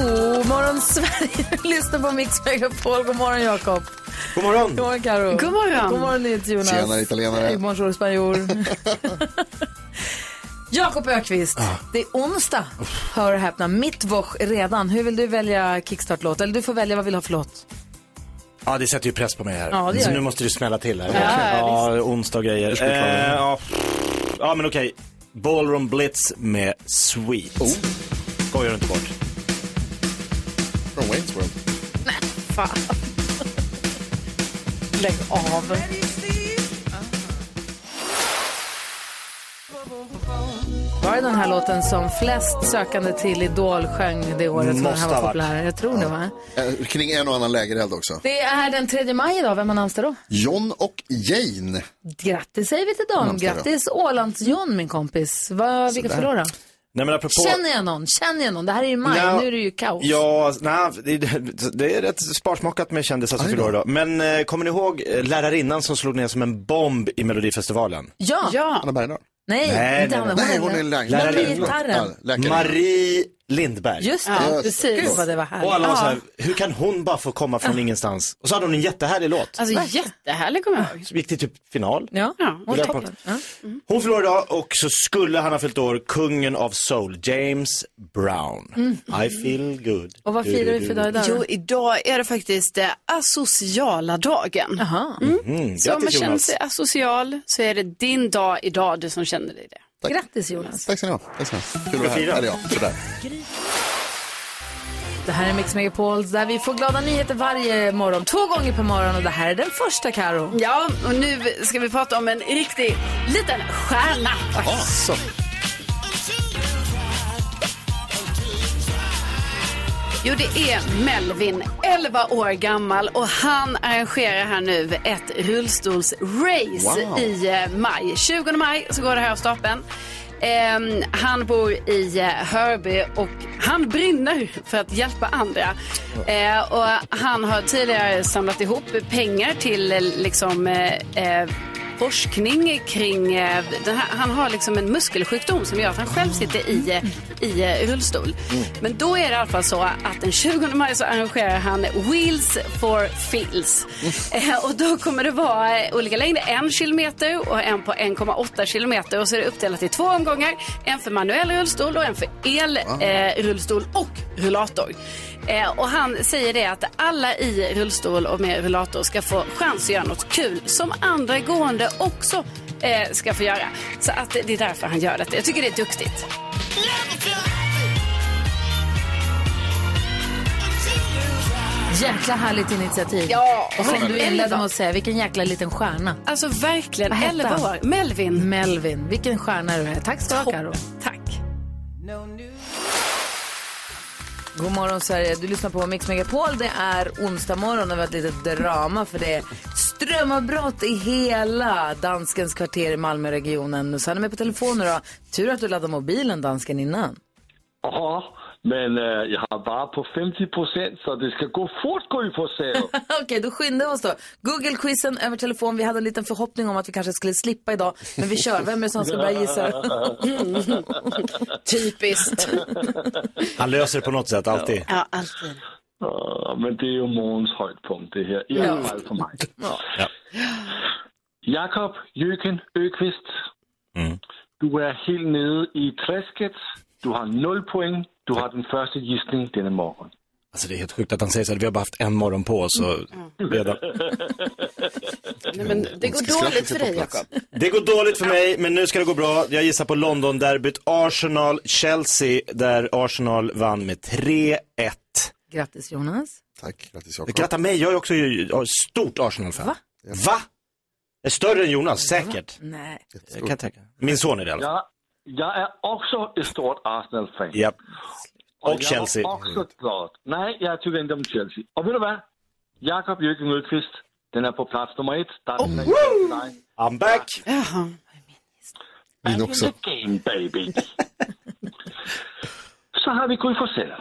God morgon Sverige! Lyssna på Mix Megapol. God morgon Jakob. God morgon. God morgon Karo. God morgon. God morgon Jonas. Tjenare, italienare. Bonjour spanjor. Jakob Ökvist, det är onsdag. Hör och häpna, mittwoch redan. Hur vill du välja kickstart-låt? Eller du får välja vad vill du ha för låt. Ja, det sätter ju press på mig här. Ja, så nu måste det smälla till här. Ja, ja onsdag och grejer. Eh, ja. ja, men okej. Ballroom Blitz med Sweet. Oh. Skojar du inte bort. Från Wayne's World. Fan. Lägg av. Var det den här låten som flest sökande till Idol sjöng det året som den här var populär? Jag tror det va? Eh, Kring en och annan lägereld också. Det är den 3 maj idag. Vem har namnsdag då? John och Jane. Grattis säger vi till dem. Namnsdag då. Grattis Ålands-John min kompis. Vad, vilka Sådär. förlorar? Nej, men apropå... Känner jag någon? Känner jag någon? Det här är ju maj, Ja, nu är det ju kaos. Ja, nej, det, det är rätt sparsmakat med kändisar som fyller idag. Men eh, kommer ni ihåg eh, lärarinnan som slog ner som en bomb i Melodifestivalen? Ja. Ja, Anna Bergendahl. Nej, Nej, inte Anna. Nej, hon är läkare. Läkare. Marie Lindberg. Just det, Ja, precis. Gud vad det var härligt. Och alla var så här, hur kan hon bara få komma från ingenstans? Och så hade hon en jättehärlig låt. alltså jättehärlig kommer jag ihåg. Som gick till typ final. Ja, Ja, hon det toppen. Ja. Hon förlorar idag och så skulle han ha fyllt år, kungen av soul, James Brown. I feel good. Och vad firar vi för dag idag? Jo, idag är det faktiskt eh, asociala dagen. Jaha. Mm, Så om man känner sig asocial så är det din dag idag, du som känner dig det. Grattis Jonas. Tack ska ni ha. Tack ska ni ha. Kul att vara här. Eller ja, sådär. Det här är Mix Megapol där vi får glada nyheter varje morgon, två gånger per morgon och det här är den första Karo. Ja, och nu ska vi prata om en riktig liten stjärna. Så. Jo, det är Melvin, 11 år gammal och han arrangerar här nu ett rullstolsrace Wow. i eh, maj. 20 maj så går det här av stapeln. Ehm, han bor i eh, Hörby och han brinner för att hjälpa andra. Eh, och han har tidigare samlat ihop pengar till eh, liksom eh, eh, forskning kring, eh, här, han har liksom en muskelsjukdom som gör att han själv sitter i, eh, i eh, rullstol. Men då är det i alla fall så att den 20 maj så arrangerar han Wheels for Feels. Eh, och då kommer det vara eh, olika längder, en kilometer och en på 1,8 kilometer och så är det uppdelat i två omgångar. En för manuell rullstol och en för elrullstol eh, rullstol och rullator. Eh, och han säger det att alla i rullstol och med rullator ska få chans att göra något kul som andra gående också eh, ska få göra. Så att det är därför han gör det. Jag tycker det är duktigt. Jäkla härligt initiativ. Ja, Och som du inledde med att säga, vilken jäkla liten stjärna. Alltså verkligen, Vad hette 11 han? år. Melvin. Melvin, vilken stjärna du är. Tack ska du ha Karo. Tack. God morgon Sverige, du lyssnar på Mix Megapol. Det är onsdag morgon och vi har ett litet drama för det är strömavbrott i hela Danskens kvarter i Malmöregionen. Så han är med på telefonen då. Tur att du laddade mobilen dansken innan. Ja, men øh, jag har bara på 50 procent så det ska gå fort, Gry Forssell. Okej, då skyndar vi oss då. Google-quizen över telefon. Vi hade en liten förhoppning om att vi kanske skulle slippa idag. Men vi kör. Vem är det som ska börja gissa? Typiskt. Han löser det på något sätt, alltid. Ja, alltid. Ja, men det är ju morgens höjdpunkt det här, i alla fall för mig. Ja. Jakob Jöken Öqvist, Mm. du är helt nere i träsket. Du har noll poäng. Du har den första gissning denna morgon. Alltså det är helt sjukt att han säger så. här, Vi har bara haft en morgon på oss och redan. Nej, men det går dåligt för dig, Jakob. Det går dåligt för mig, men nu ska det gå bra. Jag gissar på London-derbyt Arsenal-Chelsea, där Arsenal vann med 3-1. Grattis Jonas. Tack, grattis Jakob. Gratta mig, jag är också ju- jag är stort Arsenal-fan. Va? Va? Är större än Jonas, säkert. Nej. Jag kan tänka. Min son är det i alla fall. Jag, jag är också ett stort Arsenal-fan. Japp. Och, Och jag Chelsea. var också glad. Nej, jag tycker inte om Chelsea. Och vet du vad? Jakob Jürgen Nyqvist, den är på plats nummer ett. Där är till dig. I'm back! Jaha. Min Back också. in the game, baby. Så har vi Gry Forssell.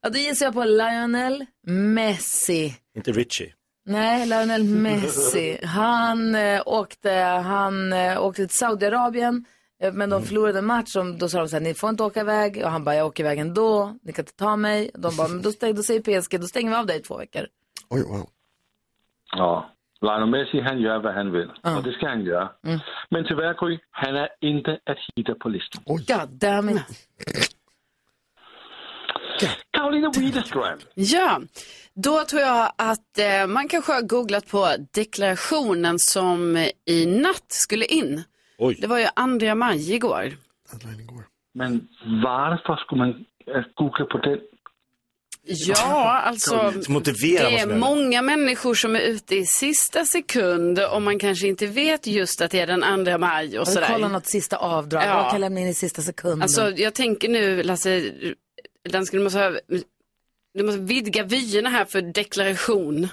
Ja, då gissar jag på Lionel Messi. Inte Richie. Nej, Lionel Messi. Han eh, åkte, han eh, åkte till Saudiarabien, men de förlorade en match. Som, då sa de så här, ni får inte åka iväg. Och han bara, jag åker iväg ändå. Ni kan inte ta mig. De bara, men då, stäng, då säger PSG, då stänger vi av dig i två veckor. Oj, wow. Ja, Lionel Messi, han gör vad han vill. Och det ska han göra. Men tyvärr, Gry, han är inte att hitta på listan. God damn it. Karolina Widerström. Ja, då tror jag att eh, man kanske har googlat på deklarationen som i natt skulle in. Oj. Det var ju 2 maj igår. Men varför skulle man googla på den? Ja, alltså motivera det är många människor som är ute i sista sekund och man kanske inte vet just att det är den 2 maj och Jag vill sådär. kolla något sista avdrag. Ja. Kan lämna in i sista sekunden? Alltså jag tänker nu Lasse, skulle måste ha, du måste vidga vyerna här för deklaration.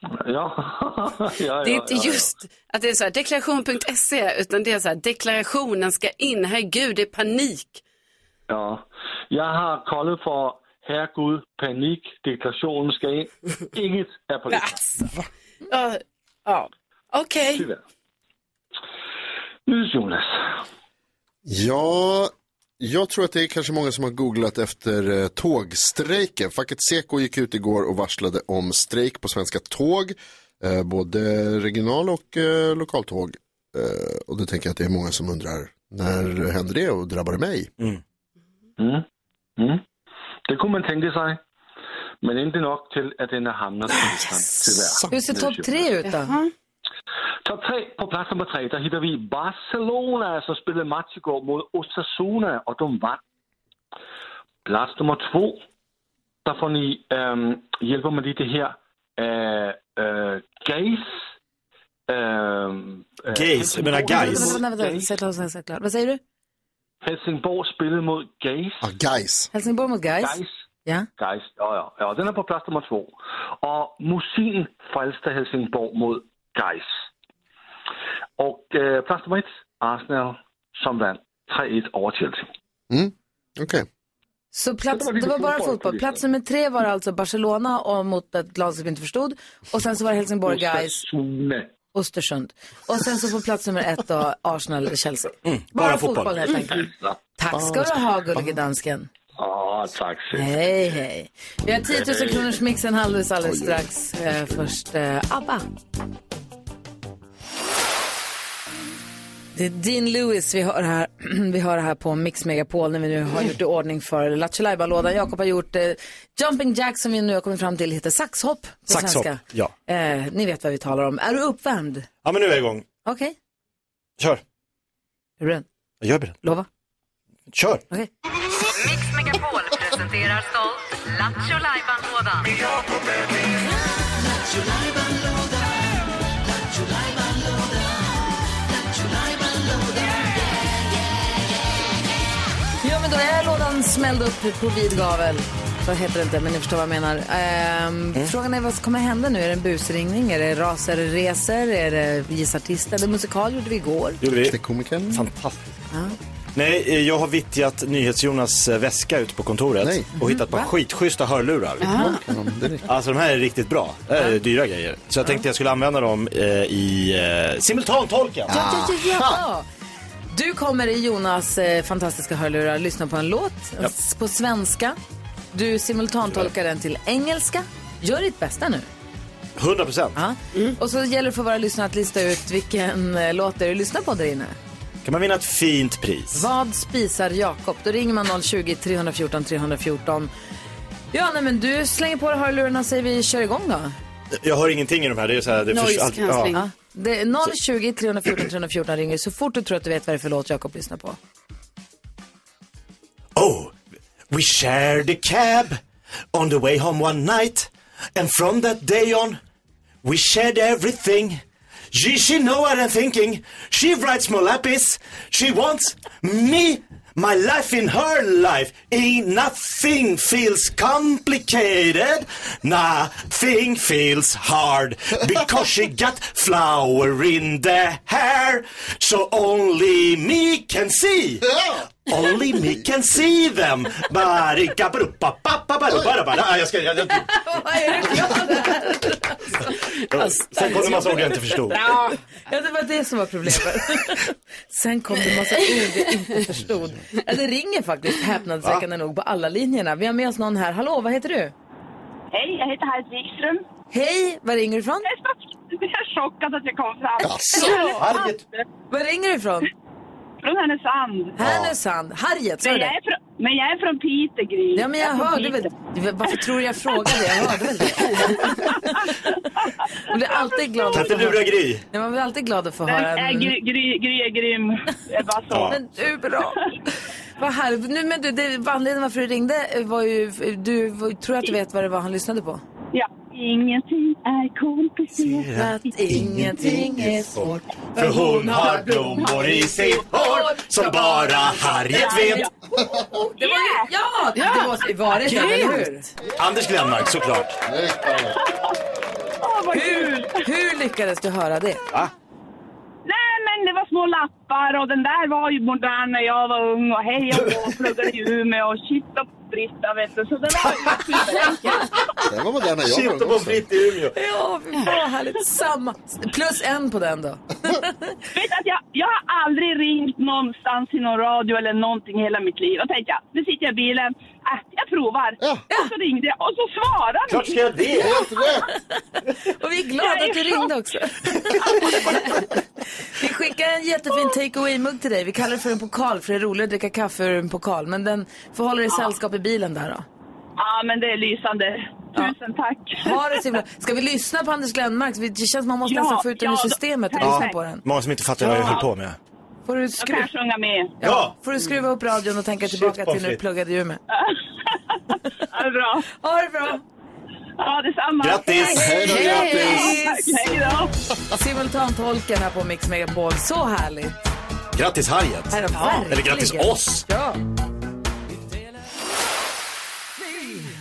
Ja, ja, ja. Det är inte ja, just att det är så här deklaration.se utan det är så här deklarationen ska in, herregud det är panik. Ja, jag har kollat för herregud, panik, deklarationen ska in. Inget är på listan. Alltså. Ja, ja. okej. Tyvärr. Nu Jonas. Ja, jag tror att det är kanske många som har googlat efter eh, tågstrejken. Facket Seko gick ut igår och varslade om strejk på svenska tåg. Eh, både regional och eh, lokaltåg. Och då tänker jag att det är många som undrar, när händer det och drabbar det mig? Mm. Mm. Det kunde man tänka sig. Men inte nog till att den har hamnat på listan, tyvärr. Hur ser topp tre ut då? Topp tre, på plats nummer tre, där hittar vi Barcelona som spelade match igår mot Osasuna och de vann. Plats nummer två, där får ni ähm, hjälpa med lite här. Äh, äh, Geis. Ähm, äh, Gays, jag menar guys. Vänta, vänta, vänta. Vad säger du? Helsingborg spelade mot Geis. Ah, guys. Helsingborg mot Gais? Geis. Ja. Geis, ja, ja, ja. Den är på plats nummer två. Och Musin Falster Helsingborg mot Geis. Och äh, plats nummer ett, Arsenal som vann 3-1 över Chelsea. Mm, okej. Så plats, Det var lite det var bara fotboll. Plats nummer tre var alltså Barcelona och mot ett lag som vi inte förstod. Och sen så var det Helsingborg Guys. Östersund. Och sen så på plats nummer ett då Arsenal eller Chelsea. bara Mm, bara fotboll, fotboll. helt enkelt. Tack ska du ha gullige dansken. Ja, tack så mycket. Hej hej. Vi har 10 000 kronors mixen alldeles alldeles strax. Eh, först eh, ABBA. Det är Dean Lewis vi hör här, vi hör här på Mix Megapol när vi nu har gjort i ordning för Lattjo lådan Jakob har gjort eh, Jumping Jack som vi nu har kommit fram till heter saxhopp på Saxhopp, svenska. ja. Eh, ni vet vad vi talar om. Är du uppvärmd? Ja, men nu är jag igång. Okej, Kör. är du beredd? Jag är beredd. Lova? Kör. Okej. Mix Megapol presenterar stolt Lattjo Lajban-lådan. Då är lådan smälld upp på vid gavel. Så heter det inte, men ni förstår vad jag menar. Ehm, Frågan är vad som kommer hända nu? Är det en busringning? Är det racerresor? Är det gissartist? Eller musikal gjorde vi igår. Gjorde vi. Komikern. Fantastiskt. Nej, eh, jag har vittjat NyhetsJonas eh, väska ut på kontoret Nej. och hittat ett par skitschyssta hörlurar. Alltså de här är riktigt bra. Det är dyra grejer. Så jag tänkte jag skulle använda dem eh, i eh, simultantolken. Ja, ja, ja, ja. Du kommer i Jonas eh, fantastiska hörlurar lyssna på en låt s- på svenska. Du simultantolkar den till engelska. Gör ditt bästa nu. 100 procent. Ja. Och så gäller det för våra lyssnare att lista ut vilken eh, låt det är du lyssnar på där inne. Kan man vinna ett fint pris? Vad spisar Jakob? Då ringer man 020-314 314. Ja, nej, men du slänger på dig hörlurarna säger vi kör igång då. Jag hör ingenting i de här. Det är så här det Noise allt- cancelling. Ja. Det 020 314 314 ringer så fort du tror att du vet vad det är för låt Jakob lyssnar på. Oh, we shared a cab on the way home one night, and from that day on, we shared everything. She, she know what I'm thinking. She writes more lapis. She wants me My life in her life ain't nothing feels complicated. Nothing feels hard because she got flower in the hair. So only me can see. Only me can see them. Barika barupa pappa barubara bara. Ah, Jag ska, jag, jag, Vad är det sen kom det en massa ord jag inte förstod. Ja, det var det som var problemet. Sen kom det en massa ord jag inte förstod. Ja, det ringer faktiskt häpnadsväckande nog på alla linjerna. Vi har med oss någon här. Hallå, vad heter du? Hej, jag heter Harriet Wikström. Hej, var ringer du ifrån? Jag är så jag är chockad att jag kom fram. Harriet. Var ringer du ifrån? Från Härnösand. Härnösand. Harriet, sa Men du jag, det? är från, men jag är från Piteå, Gry. Ja, men jag är från hörde väl. Piteå. Varför tror du jag frågade? Jag hörde väl det. Man blir alltid glad Kan att inte få höra. lura Gry? Ja, man blir alltid glad att få Nej, höra. nej, En... Gry, Gry, Gry är grym. Det är bara så. Men du, bra. Vad härligt. Nu, men du, det, anledningen varför du ringde var ju, du var- tror att du vet vad det var han lyssnade på? Ja. Ingenting är komplicerat. Ingenting är svårt. För hon har blommor i sitt hår som bara Harriet vet. Det var ju, ja, det måste ju varit det, eller hur? Anders Glenmark såklart. Åh, vad Hur, kul! hur lyckades du höra det? Nej, men det var små lappar och den där var ju modern när jag var ung och hej och pluggade i Umeå och shit och Britta, vet du. Så ju superenkelt. Den var modern när jag Shit pommes också. frites i Umeå. Ja, fy fan härligt. Samma. Plus en på den då. Vet att jag, jag har aldrig ringt någonstans i någon radio eller någonting i hela mitt liv. Och tänkte jag, nu sitter jag i bilen, äh, jag provar. Ja. Och så ringde jag och så svarade Klart ni. ska jag det. Helt rätt! Och vi är glada Jag är att du ringde också. Vi skickar en jättefin take away-mugg till dig. Vi kallar det för en pokal för det är roligt att dricka kaffe ur en pokal. Men den får hålla dig sällskap i bilen där då. Ja, men det är lysande. Tusen tack. Ha det så himla. Ska vi lyssna på Anders Glenmark? Det känns som man måste Ja, nästan få ut den ur ja, systemet och Ja. lyssna på den. Många som inte fattar vad jag höll på med. Får du, Jag skru... kan sjunga med. Ja! får du skruva upp radion och tänka tillbaka till när du pluggade i Umeå. Ja, det är bra. Ha det bra! Ja, detsamma. Grattis! Hej då, grattis! Tack, hej då. Simultantolken här på Mix Megapol. Så härligt. Grattis Harriet. Eller grattis oss. Ja.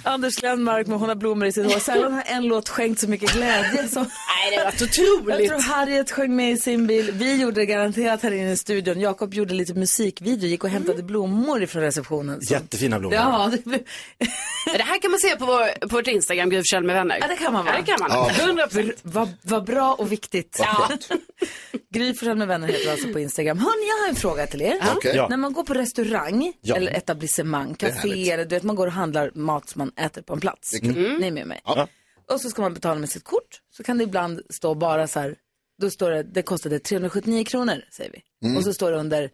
Anders Glenmark med Hon har blommor i sitt hår. Sällan har en låt skänkt så mycket glädje som... Nej, det var Jag otroligt. tror Harriet sjöng med i sin bil. Vi gjorde det garanterat här inne i studion. Jakob gjorde lite musikvideo, gick och hämtade blommor ifrån receptionen. Så- Jättefina blommor. Ja, det, blev- Det här kan man se på, vår, på vårt Instagram, Gry med vänner. ja, det kan man va? Ja, det kan man. Ja. 100%. Vad vad bra och viktigt. Ja. Gry med vänner heter alltså på Instagram. Hörni, jag har en fråga till er. Ja. När man går på restaurang Ja. eller etablissemang, café eller du vet man går och handlar mat som man äter på en plats. Ni är med mig. Ja. Och så ska man betala med sitt kort. Så kan det ibland stå bara så här, då står det, det kostade 379 kronor säger vi. Och så står det under,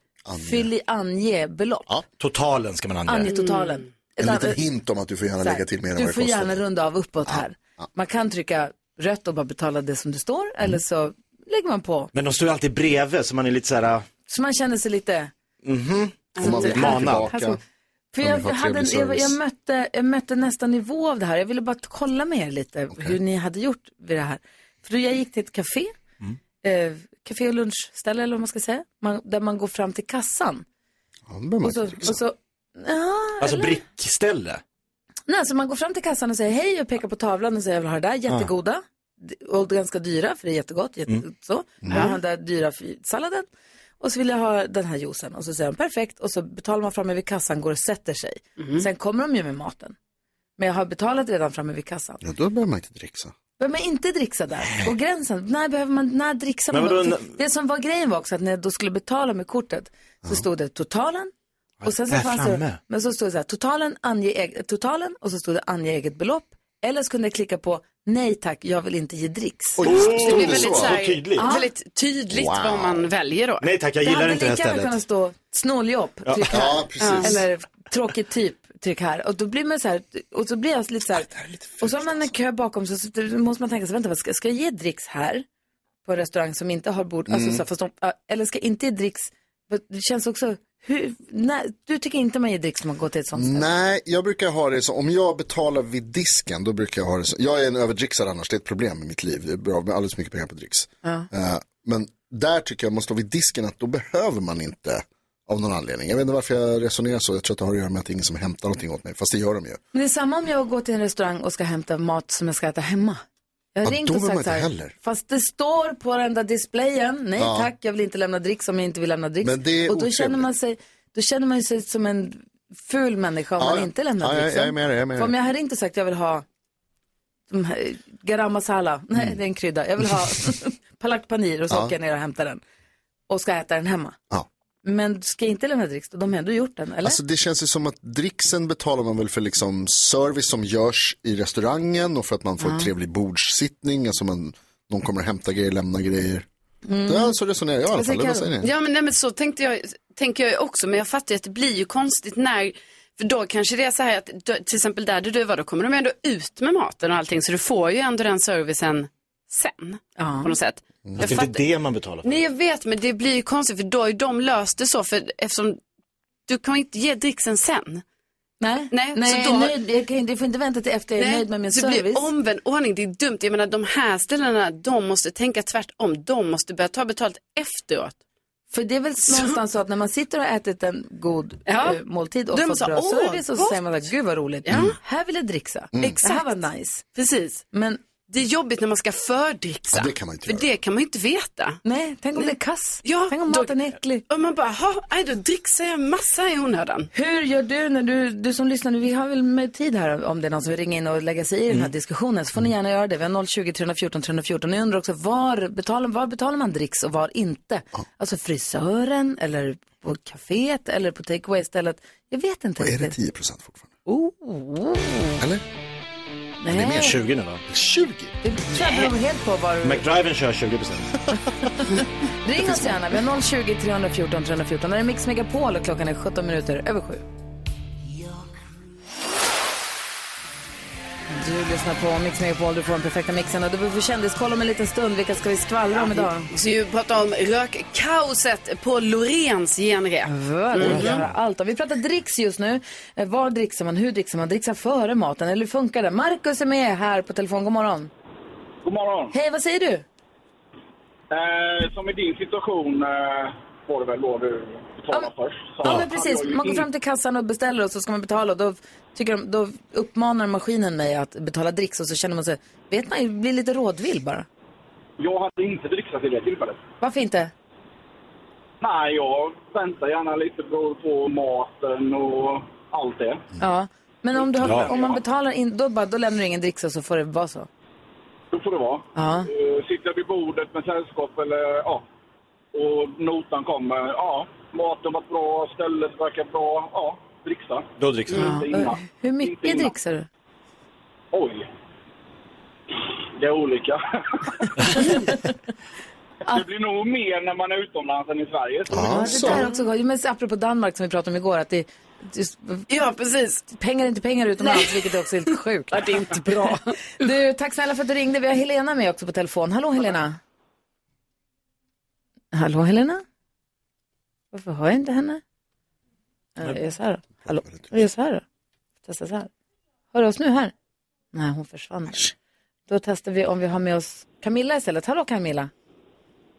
fyll i ange belopp. Ja. Totalen ska man ange. Ange totalen. Ett En liten hint om att du får gärna här, lägga till mer än Du vad det får kostar. gärna runda av uppåt här. Man kan trycka rött och bara betala det som det står. Eller så lägger man på. Men de står ju alltid bredvid så man är lite så här. Så man känner sig lite... Får man bli Manad. tillbaka. För Ja, jag, hade, en- jag, jag, mötte, jag mötte nästa nivå av det här. Jag ville bara kolla med er lite hur ni hade gjort vid det här. För jag gick till ett café, Mm. eh, café och lunchställe eller vad man ska säga, man, där man går fram till kassan. Ja, man Och så, trixa. och så, ja, Alltså eller? brickställe. Nej, så man går fram till kassan och säger hej och pekar på tavlan och säger jag vill ha det där, jättegoda. D- Och ganska dyra för det är jättegott. Jätte, så. Jag vill ha den där dyra salladen. Och så vill jag ha den här juicen. Och så säger de perfekt. Och så betalar man framme vid kassan, går och sätter sig. Sen kommer de ju med maten. Men jag har betalat redan framme vid kassan. Ja, då behöver man inte dricksa. Behöver man inte dricksa där? Och gränsen, när behöver man, när dricksar man? då? Det som var grejen var också att när jag då skulle betala med kortet så stod det totalen. Och sen så fanns framme. det, men så stod det så här, totalen, ange, totalen och så stod det ange eget belopp. Eller så kunde jag klicka på nej tack, jag vill inte ge dricks. Oj, Det blir det väldigt, så? så här, Så tydligt. väldigt tydligt vad man väljer då. Nej tack, jag det gillar hade inte det här lika gärna kunnat stället. stå snåljobb, tryck här. Ja, precis. Eller tråkigt typ, tryck här. Och då blir man så här, och så blir jag lite så här, och så har man en kö bakom sig, så då måste man tänka sig, vänta, ska, ska jag ge dricks här? På en restaurang som inte har bord, alltså så här, fast de, ja, eller ska inte ge dricks, det känns också, hur, nej, du tycker inte man ger dricks när man går till ett sånt ställe? Nej, jag brukar ha det så, om jag betalar vid disken, då brukar jag ha det så. Jag är en överdricksare annars, det är ett problem i mitt liv. Jag är bra med alldeles för mycket pengar på dricks. Eh, men där tycker jag, måste vara vid disken, att då behöver man inte Av någon anledning. Jag vet inte varför jag resonerar så. Jag tror att det har att göra med att det ingen som hämtar någonting åt mig. Fast det gör de ju. Men det är samma om jag går till en restaurang och ska hämta mat som jag ska äta hemma. Jag har Ja, ringt och sagt så här, heller. fast det står på den där displayen, nej Ja. tack, jag vill inte lämna dricks om jag inte vill lämna dricks. Men det är och då känner, man sig, då känner man sig som en ful människa om Ja, man inte lämnar Ja, jag- dricksen. jag är med dig, jag är med För om dig. jag hade inte sagt jag vill ha de här, garam masala, nej Mm. det är en krydda, jag vill ha palak panir och så Ja. åker jag ner och hämtar den. Och ska äta den hemma. Ja. Men ska inte lämna dricks, då? de har ändå gjort den, eller? Alltså det känns ju som att dricksen betalar man väl för liksom service som görs i restaurangen och för att man får Ja. en trevlig bordssittning. Alltså man, någon kommer och hämtar grejer, lämnar grejer. Mm. Det är så resonerar jag i alla Vad fall. säger Vad säger ni? Ja men, nej, men så tänkte jag, tänker jag också, men jag fattar ju att det blir ju konstigt när, för då kanske det är så här att, till exempel där du var, då kommer de ändå ut med maten och allting, så du får ju ändå den servicen sen, på något sätt. Mm. Det är inte det man betalar för. Nej jag vet, men det blir ju konstigt, för då har ju de löst det så, för eftersom du kan ju inte ge dricksen sen. Nej, Nej, nej så då, jag, kan, jag får inte vänta till efter jag är Nej, nöjd med min det service. blir omvänd ordning, det är dumt. Jag menar de här ställena, de måste tänka tvärtom. De måste börja ta betalt efteråt. För det är väl någonstans så att när man sitter och ätit en god Ja. eh, måltid och är fått så, bra "Åh, service och så gott." säger man så här, gud vad roligt, Ja. här vill jag dricksa. Mm. Det här var nice. Precis. Men det är jobbigt när man ska fördricksa. Ja, det kan man inte För det kan man ju inte veta. Nej, tänk om det är kass. Ja, tänk om då- maten är äcklig. Och man bara, "Ha, aj, då dricksar jag massa i onödan. Hur gör du när du, du som lyssnar, nu, vi har väl med tid här om det är någon som vill ringa in och lägga sig i den här diskussionen så får ni gärna göra det. Vi har 020 314 314. Ni undrar också var betalar, var betalar man dricks och var inte? Alltså frisören eller på kaféet eller på takeaway stället. Jag vet inte Och är det riktigt. 10 procent fortfarande? Oh. Eller? Nej. Det är mer 20 nu va? 20? Det tror jag beror helt på var McDriven kör 20 procent. Ring oss gärna. Vi har 020 314 314. Det är Mix Megapol och klockan är 17 minuter över sju. Du lyssnar på Mix Megapol, du får den perfekta mixen och du får kändiskoll om en liten stund. Vilka ska vi skvallra om idag? Vi ska ju prata om rökkaoset på Lorens genrep. Mm. Allt. Och vi pratar dricks just nu. Eh, Var dricksar man? Hur dricksar man? Dricksar före maten? Eller hur funkar det? Markus är med här på telefon. God morgon. God morgon. Hej, vad säger du? Eh, som i din situation eh, var det väl då du betalade först. Så Ja, men precis. Man går fram till kassan och beställer och så ska man betala. Och då, tycker de, då uppmanar maskinen mig att betala dricks och så känner man sig, vet man blir lite rådvill bara. Jag hade inte dricksat vid det tillfället. Varför inte? Nej, jag väntar gärna lite på, på maten och allt det. Ja. Men om, du har, Ja. om man betalar in, då, bara, då lämnar du ingen dricks och så får det vara så. Då får det vara. Ja. Eh, sitter jag vid bordet med sällskap eller ja, och notan kommer. Ja, maten var bra, stället verkar bra. Ja, dricksa. Då dricksar Inte man. innan. Hur mycket dricksar du? Oj. Det är olika. det blir nog mer när man är utomlands än i Sverige. Ja, det där är också gott. Men apropå Danmark som vi pratade om igår, att det, det Ja, precis. Pengar är inte pengar utomlands, vilket är också helt sjukt. Ja, det är inte bra. Du, tack snälla för att du ringde. Vi har Helena med också på telefon. Hallå Helena. Hallå Helena. Varför hör jag inte henne? Ja, Jag gör så här då. Hallå. Jag gör så här då. Testa så här. Hör du oss nu här? Nej, hon försvann. Då testar vi om vi har med oss Camilla istället. Hallå Camilla.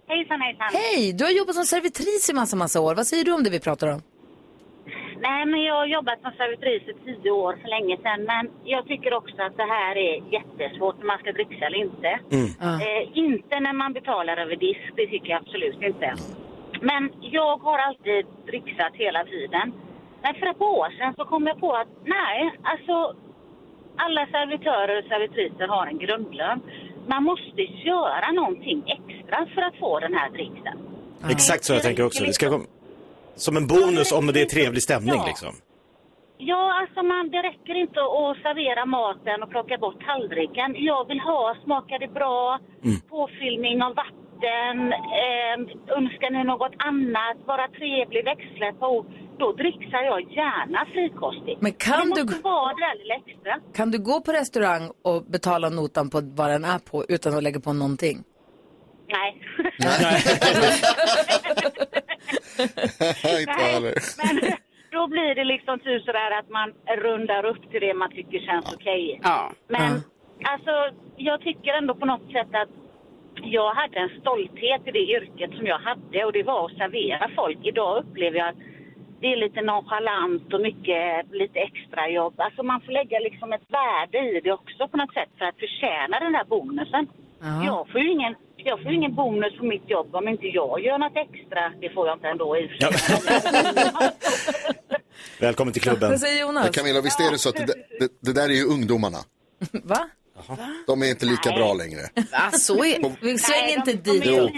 Hejsan, hejsan. Hej, du har jobbat som servitris i massa, massa år. Vad säger du om det vi pratar om? Nej, men jag har jobbat som servitris i tio år för länge sedan. Men jag tycker också att det här är jättesvårt när man ska dricksa eller inte. Eh, inte när man betalar över disk, det tycker jag absolut inte. Men jag har alltid dricksat hela tiden. Men för ett par år sedan så kom jag på att nej, alltså alla servitörer och servitriser har en grundlön. Man måste göra någonting extra för att få den här dricksen. Exakt så jag tänker också. Det ska komma som en bonus om det är trevlig stämning liksom. Ja, alltså man, det räcker inte att servera maten och plocka bort tallriken. Jag vill ha, smakar det bra, påfyllning av vatten, eh, önskar ni något annat, vara trevlig, växla ord. Då dricksar jag gärna frikostigt. Men kan det du- måste vara det där lilla extra. Kan du gå på restaurang och betala notan på vad den är på utan att lägga på någonting? Nej. Jag heller. Men då blir det liksom typ sådär att man rundar upp till det man tycker känns okej. Ja. Men alltså, jag tycker ändå på något sätt att jag hade en stolthet i det yrket som jag hade och det var att servera folk. Idag upplever jag att det är lite nonchalant och mycket, lite extra jobb. Alltså man får lägga liksom ett värde i det också på något sätt för att förtjäna den här bonusen. Jag får ju ingen, jag får ingen bonus på mitt jobb om inte jag gör något extra. Det får jag inte ändå i sig. Välkommen till klubben. Vad säger Jonas? Camilla, visst är det så att det, det, det där är ju ungdomarna. Va? De är inte lika Nej. bra längre. Va, så är Vi svänger inte dit. De är Jo.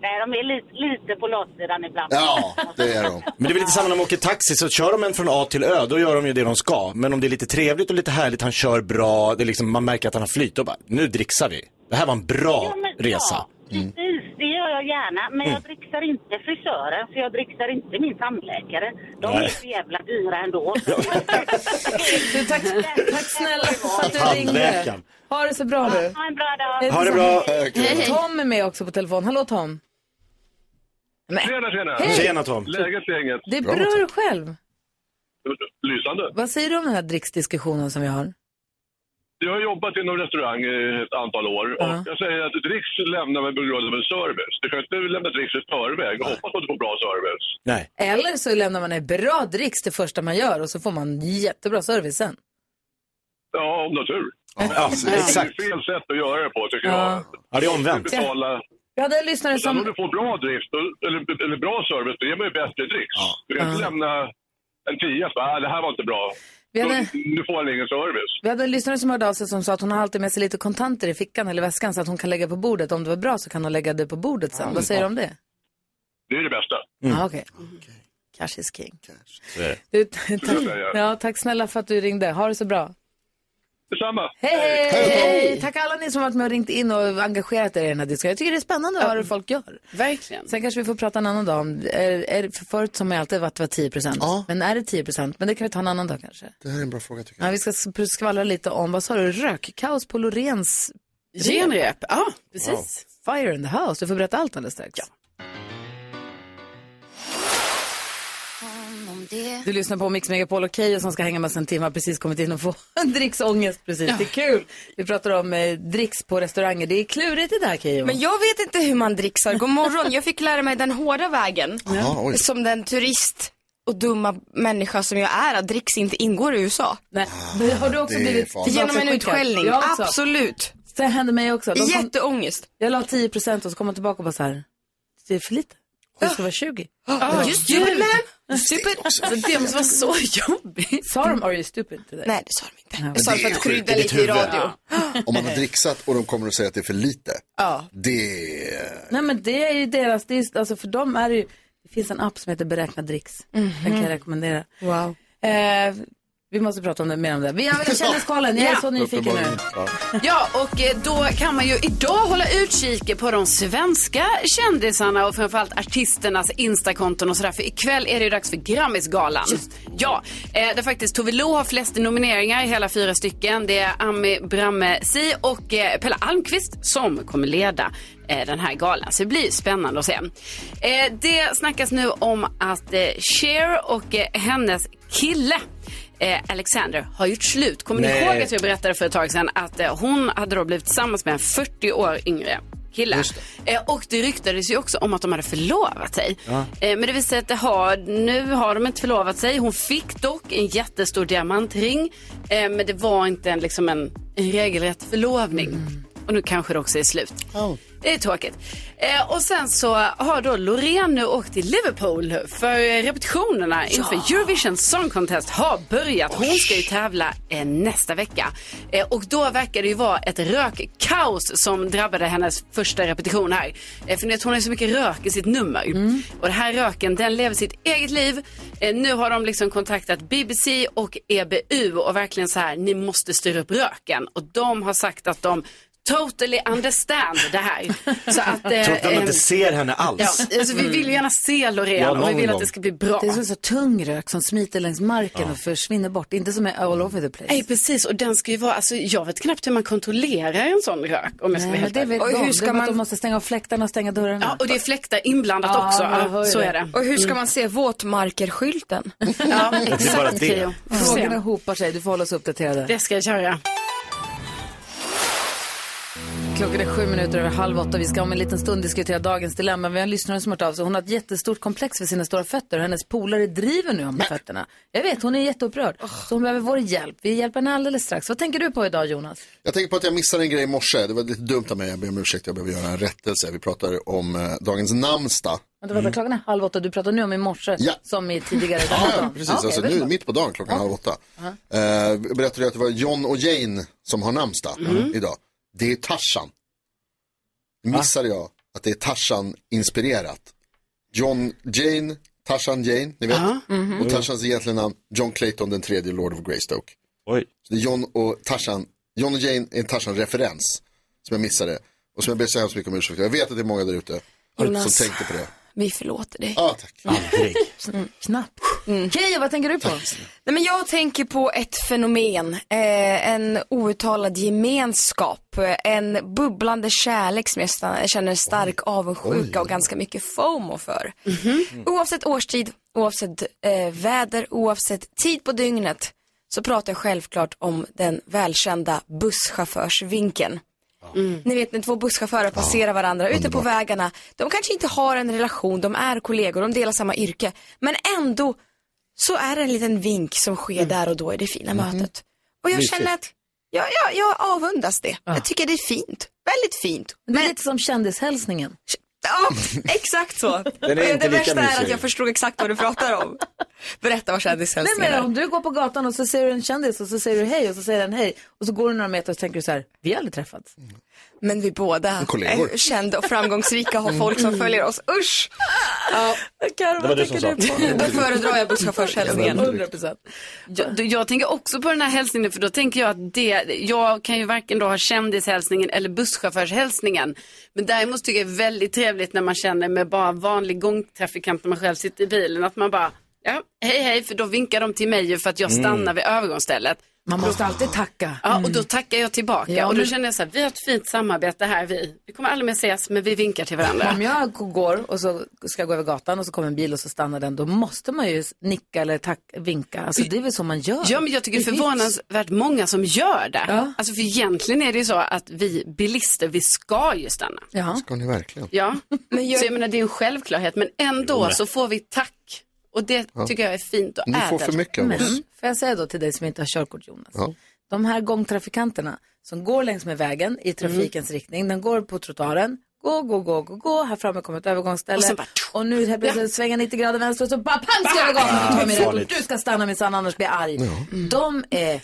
nej, de är lite, lite på latsidan ibland. Ja, det är de. Men det är väl lite samma när de åker taxi, så kör de en från A till Ö, då gör de ju det de ska. Men om det är lite trevligt och lite härligt, han kör bra, det är liksom, man märker att han har flyt, då bara, nu dricksar vi. Det här var en bra Ja, men- resa. Ja, precis. Jag gärna. Men jag dricksar inte frisören, för jag dricksar inte min tandläkare. De är Nej. så jävla dyra ändå. Du, tack, tack snälla för att du ringde. Ha det så bra du. Ha en bra dag. Ha det bra. Tom är med också på telefon. Hallå Tom. Men, Tjena, tjena. Hej. Tjena Tom. Läget gänget? det är bra själv. Lysande. Vad säger du om den här dricksdiskussionen som vi har? Jag har jobbat inom restaurang i ett antal år och Ja. jag säger att dricks lämnar man på grund av en service. Du kan inte lämna dricks i förväg och hoppas att du får bra service. Nej. Eller så lämnar man en bra dricks det första man gör och så får man jättebra service sen. Ja, om du har tur. Ja, exakt. Det är fel sätt att göra det på tycker Ja. jag. Ja, det är omvänt. Betala... Vi hade en lyssnare Sen om som... du får bra drift eller, eller bra service, då ger man ju bättre dricks. Du kan inte Ja. lämna en tia så ah, det här var inte bra. Vi hade- Då, nu får han ingen service. Vi hade en lyssnare som hörde av sig som sa att hon har alltid med sig lite kontanter i fickan eller väskan så att hon kan lägga på bordet. Om det var bra så kan hon lägga det på bordet sen. Vad säger du om det? Det är det bästa. Ja, okej. Cash is king. Det. Du, tack, ja, tack snälla för att du ringde. Ha det så bra. Detsamma. Hej, hej! hej. Tack alla ni som har varit med och ringt in och engagerat er i den här diskussionen. Jag tycker det är spännande att höra hur folk gör. Verkligen. Sen kanske vi får prata en annan dag om, är, är, för förut som jag alltid varit var 10 procent. Ja. Men är det 10 procent? Men det kan vi ta en annan dag kanske. Det här är en bra fråga tycker jag. Ja, vi ska sk- skvallra lite om, vad sa du, rökkaos på Lorens Genrep, ja precis. Fire in the house. Du får berätta allt alldeles strax. Du lyssnar på Mix Megapol och Keyyo som ska hänga med oss en timme har precis kommit in och få en dricksångest precis. Det är kul. Vi pratar om eh, dricks på restauranger. Det är klurigt det där Keyyo. Men jag vet inte hur man dricksar. God morgon, jag fick lära mig den hårda vägen. Jaha, oj. Som den turist och dumma människa som jag är, att dricks inte ingår i USA. Nej. Men har du också det är blivit. Genom en tillbakaskickad? utskällning, också. absolut. Det hände mig också. De kom, Jätteångest. jag la 10 procent och så kom man tillbaka och bara så här, det är för lite. Det ska vara 20. Ja, just det. Stupid. Alltså, det måste vara så jobbigt. Sa de are you stupid till dig? Nej, det sa de inte. Ja, Jag sa det för att krydda lite i radio. Om man har dricksat och de kommer att säga att det är för lite. Ja. Det Nej men det är ju deras, det är, alltså för dem är det ju, det finns en app som heter Beräkna dricks. Den kan jag rekommendera. Wow. Eh, vi måste prata om det, mer om det. Vi har kändiskollen, jag är så nyfiken nu. Ja. Ja, och eh, då kan man ju idag hålla utkik på de svenska kändisarna och framförallt artisternas Instakonton och sådär. För ikväll är det ju dags för Grammisgalan. Ja, eh, där faktiskt Tove Lo har flest nomineringar, hela fyra stycken. Det är Ami Bramme Si och eh, Pelle Almqvist som kommer leda den här galan. Så det blir spännande att se. Det snackas nu om att Cher och hennes kille eh, Alexander har gjort slut. Kommer ni Nej. ihåg att jag berättade för ett tag sedan att eh, hon hade då blivit tillsammans med en 40 år yngre kille. Eh, och det ryktades ju också om att de hade förlovat sig. Eh, men det visar sig att det har, nu har de inte förlovat sig. Hon fick dock en jättestor diamantring. Eh, men det var inte en, liksom en, en regelrätt förlovning. Och nu kanske det också är slut. Det är tråkigt. Eh, och sen så har då Loreen nu åkt till Liverpool för repetitionerna inför Eurovision Song Contest har börjat. Hon ska ju tävla eh, nästa vecka. Eh, och då verkar det ju vara ett rökkaos som drabbade hennes första repetition här. Eh, för ni vet, hon har så mycket rök i sitt nummer. Och den här röken den lever sitt eget liv. Eh, nu har de liksom kontaktat BBC och EBU och verkligen så här, ni måste styra upp röken. Och de har sagt att de totally understand det här. Så att, eh, Tror att eh, inte ser henne alls. Ja, alltså, vi vill ju gärna se Loreen Ja, och vi vill att det ska bli bra. Det är så, så tung rök som smiter längs marken och försvinner bort. Inte som är all over the place. Nej, precis. Och den ska ju vara, alltså jag vet knappt hur man kontrollerar en sån rök om jag ska Nej, helt det vet Och hur ska man- De måste stänga av fläktarna och stänga dörrarna. Ja, och det är fläktar inblandat Ja, också. Ja, så det. är det. Och hur ska man se våtmarkerskylten? Ja, Det är bara exakt det. Frågorna hopar sig. Du får hålla oss uppdaterade. Det ska jag göra. Klockan är sju minuter över halv åtta. Vi ska om en liten stund diskutera dagens dilemma. Vi har en lyssnare som har hört av sig. Hon har ett jättestort komplex för sina stora fötter. Hennes polare driver nu om fötterna. Jag vet, hon är jätteupprörd. Så hon behöver vår hjälp. Vi hjälper henne alldeles strax. Vad tänker du på idag Jonas? Jag tänker på att jag missade en grej i morse. Det var lite dumt av mig. Jag ber om ursäkt. Jag behöver göra en rättelse. Vi pratar om eh, dagens namnsdag. Vänta, vänta, klockan är halv åtta. Du pratar nu om i morse Ja. som i tidigare den här Ja, dagen. precis. Ja, okej, alltså, det nu bra. mitt på dagen, klockan halv åtta. Eh, jag berättade jag att det var John och Jane som har namnsdag Mm. idag. Det är Tarzan. Missade jag att det är Tarzan-inspirerat. John Jane, Tarzan Jane, ni vet. Mhm. Och Tarzans egentliga namn, John Clayton den tredje Lord of Greystoke. Oj. Så det är John och Tarzan, John och Jane är en Tarzan-referens som jag missade. Och som jag ber så hemskt mycket om ursäkt. Jag vet att det är många där ute Jonas. som tänkte på det. Vi förlåter dig. Ja, tack. Aldrig. Mm, knappt. Keyyo, vad tänker du på? Nej, men jag tänker på ett fenomen, eh, en outtalad gemenskap, eh, en bubblande kärlek som jag sta- känner stark avundsjuka och ganska mycket FOMO för. Oavsett årstid, oavsett eh, väder, oavsett tid på dygnet så pratar jag självklart om den välkända busschaufförsvinkeln. Ni vet när två busschaufförer passerar varandra ute på vägarna. De kanske inte har en relation, de är kollegor, de delar samma yrke. Men ändå så är det en liten vink som sker där och då i det fina mötet. Och jag Mysigt. känner att jag, jag, jag avundas det. Jag tycker det är fint. Väldigt fint. Det är lite som kändishälsningen. Ja, exakt så. Den är Och inte det värsta är att jag förstod exakt vad du pratar om. Berätta vad Nej, kändishälsningen men är. om du går på gatan och så ser du en kändis och så säger du hej och så säger den hej och så går du några meter och så tänker du så här, vi har aldrig träffats. Men vi båda kollegor. är kända och framgångsrika och har folk som följer oss. Usch! Ja. Karo, Det var du som sa. Då föredrar jag busschaufförshälsningen. 100%. Jag, jag tänker också på den här hälsningen för då tänker jag att det, jag kan ju varken då ha kändishälsningen eller busschaufförshälsningen. Men däremot tycker jag det är väldigt trevligt när man känner med bara vanlig gångtrafikant när man själv sitter i bilen att man bara, ja, hej hej, för då vinkar de till mig ju för att jag Mm. stannar vid övergångsstället. Man måste alltid tacka. Ja, och då tackar jag tillbaka. Ja, och då men- känner jag så här, vi har ett fint samarbete här vi. Vi kommer aldrig mer ses, men vi vinkar till varandra. Om jag går och så ska jag gå över gatan och så kommer en bil och så stannar den, då måste man ju nicka eller tack, vinka. Alltså det är väl så man gör. Ja, men jag tycker det är förvånansvärt många som gör det. Alltså för egentligen är det ju så att vi bilister, vi ska ju stanna. Ja. Ska ni verkligen? Ja, så jag menar det är en självklarhet, men ändå Jo. så får vi tack. Och det Ja. tycker jag är fint och Ni får för mycket av Men, oss. får jag säga då till dig som inte har körkort Jonas. Ja. De här gångtrafikanterna som går längs med vägen i trafikens riktning, den går på trottoaren, gå, gå, gå, gå, gå, här framme kommer ett övergångsställe. Och Och, sen bara- nu helt plötsligt svänga 90 grader vänster och så bara pang ska jag över gatan och ta mig rätt och farligt. du ska stanna minsann annars blir jag arg. De är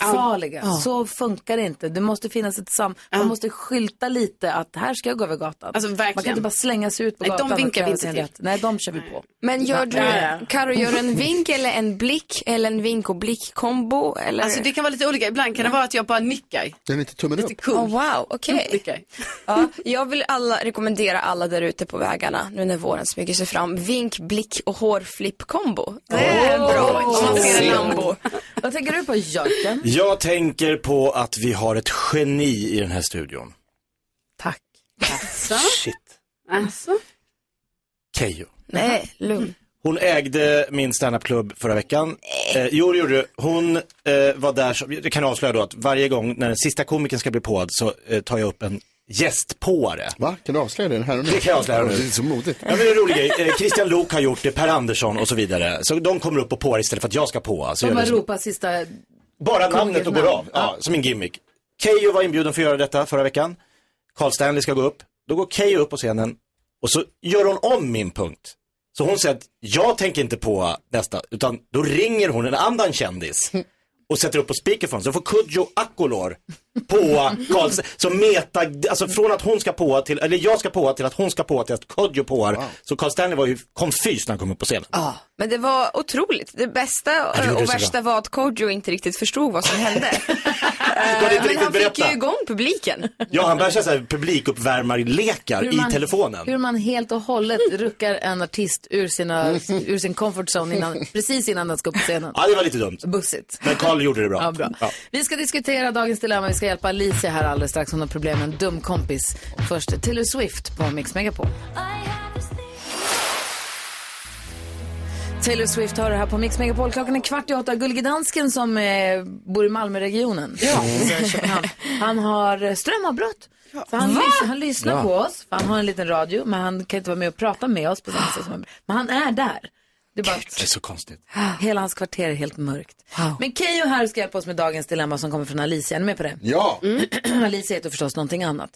livsfarliga. Ja. Så funkar det inte. Det måste finnas ett sam... Man måste skylta lite att här ska jag gå över gatan. Alltså, Man kan inte bara slänga sig ut på Nej, de gatan och vinkar vi inte till. rätt. Nej, de kör vi på. Men gör du, Ja, ja. Karo, gör du en vink eller en blick eller en vink och blick-kombo? Eller? Alltså det kan vara lite olika, ibland kan det vara att jag bara nickar. Det är lite tummen upp. Lite coolt. Oh, wow, okej. Nickar. Ja, jag vill alla, rekommendera alla där ute på vägarna, nu när våren smyger sig fram, vink, blick och hårflipp-kombo. Det är bra om man ser en Lambo. Vad tänker du på Jörgen? Jag tänker på att vi har ett geni i den här studion. Tack. Alltså? Shit. Alltså? Keyyo. Nej, lugn. Hon ägde min standupklubb förra veckan. Eh, jo, det gjorde du. Hon eh, var där, som, det kan jag avslöja då, att varje gång när den sista komikern ska bli påad så eh, tar jag upp en gästpåare. Va? Kan du avslöja det här och nu? Det kan jag avslöja Ja, nu. Det är så modigt. Ja, men det är en rolig grej. Eh, Christian Lok har gjort det, Per Andersson och så vidare. Så de kommer upp och påar istället för att jag ska påa. Så De har det som- ropat sista... bara namnet och går av, Ja. ja, som en gimmick. Keyyo var inbjuden för att göra detta förra veckan. Carl Stanley ska gå upp. Då går Keyyo upp på scenen och så gör hon om min punkt. Så hon säger att jag tänker inte på nästa, utan då ringer hon en annan kändis och sätter upp på speakerphone. Så får Kodjo Akolor på Carl Stanley. Så meta, alltså från att hon ska på till, eller jag ska på till att hon ska på till att Kodjo påar. Så Carl Stanley var ju konfys när han kom upp på scenen. Ja, men det var otroligt. Det bästa gjorde och värsta var att Kodjo inte riktigt förstod vad som hände. Eh, men han riktigt fick berätta. ju igång publiken. Ja, han börjar köra publikuppvärmarlekar Hur i telefonen. Hur man helt och hållet ruckar en artist ur, sina, ur sin comfort zone innan, precis innan den ska upp på scenen. Ja, det var lite dumt. Bussigt. Men Carl gjorde det bra. Ja, bra. Ja. Vi ska diskutera dagens dilemma. Vi ska hjälpa Alicia här alldeles strax. Hon har problem med en dum kompis. Först Taylor Swift på Mix Megapol. Taylor Swift hör det här på Mix Megapol. Klockan är kvart i åtta. Gullige dansken som eh, bor i Malmöregionen. Ja. Han, har strömavbrott. Så han, lys- han lyssnar Ja. på oss, för han har en liten radio, men han kan inte vara med och prata med oss på samma sätt som han- Men han är där. Det är bara Det är så konstigt. Hela hans kvarter är helt mörkt. Men Keyyo här ska hjälpa oss med dagens dilemma som kommer från Alicia. Är ni med på det? Ja. Alicia heter förstås någonting annat.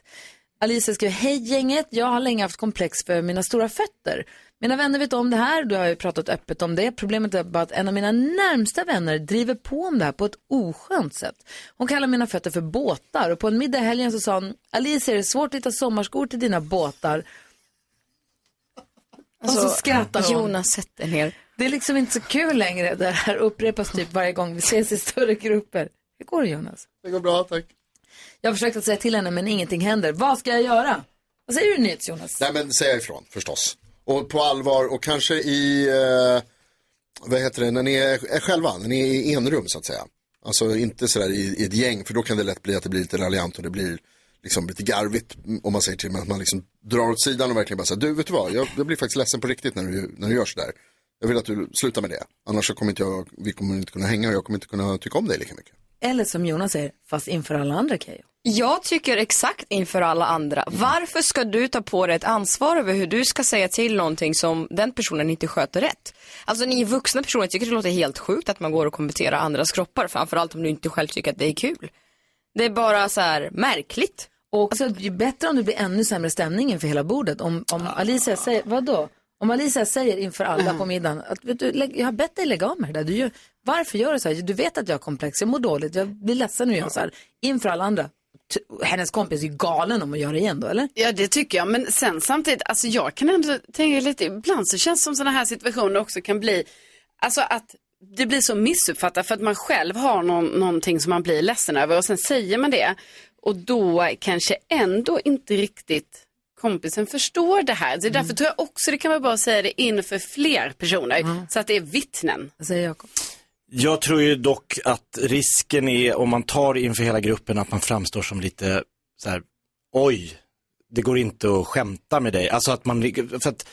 Alicia skriver, hej gänget, jag har länge haft komplex för mina stora fötter. Mina vänner vet om det här, du har ju pratat öppet om det. Problemet är bara att en av mina närmsta vänner driver på om det här på ett oskönt sätt. Hon kallar mina fötter för båtar och på en middag helgen så sa hon, Alicia är det svårt att hitta sommarskor till dina båtar? Och så skrattar hon. Jonas, sätt dig ner. Det är liksom inte så kul längre. Det här upprepas typ varje gång vi ses i större grupper. Hur går det Jonas? Det går bra, tack. Jag har försökt att säga till henne men ingenting händer. Vad ska jag göra? Vad säger du nyhets Jonas? Nej men säga ifrån förstås. Och på allvar och kanske i, eh, vad heter det, när ni är, är själva, när ni är i enrum så att säga. Alltså inte sådär i, i ett gäng för då kan det lätt bli att det blir lite raljant och det blir liksom lite garvigt mm, om man säger till mig att man liksom drar åt sidan och verkligen bara säger du vet du vad, jag, jag blir faktiskt ledsen på riktigt när du, när du gör sådär. Jag vill att du slutar med det, annars så kommer inte jag, vi kommer inte kunna hänga och jag kommer inte kunna tycka om dig lika mycket. Eller som Jonas säger, fast inför alla andra Keyyo. Jag tycker exakt inför alla andra. Varför ska du ta på dig ett ansvar över hur du ska säga till någonting som den personen inte sköter rätt? Alltså ni är vuxna personer, jag tycker det låter helt sjukt att man går och kommenterar andras kroppar, framförallt om du inte själv tycker att det är kul. Det är bara så här märkligt. Och så ju bättre om det blir ännu sämre stämning inför hela bordet. Om, om Alicia säger, vadå? Om Alicia säger inför alla på middagen att vet du, jag har bett dig lägga av med det där. Du gör, varför gör du så här? Du vet att jag har komplex, jag mår dåligt, jag blir ledsen nu. Jag så här, inför alla andra. Hennes kompis är ju galen om att göra det igen då, eller? Ja, det tycker jag. Men sen samtidigt, alltså jag kan ändå tänka lite, ibland så känns det som sådana här situationer också kan bli, alltså att det blir så missuppfattat för att man själv har någon, någonting som man blir ledsen över och sen säger man det och då kanske ändå inte riktigt kompisen förstår det här. Så därför tror jag också det kan vara bra att säga det inför fler personer så att det är vittnen. Vad säger Jakob? Jag tror ju dock att risken är om man tar inför hela gruppen att man framstår som lite så här, oj, det går inte att skämta med dig. Alltså att man, för att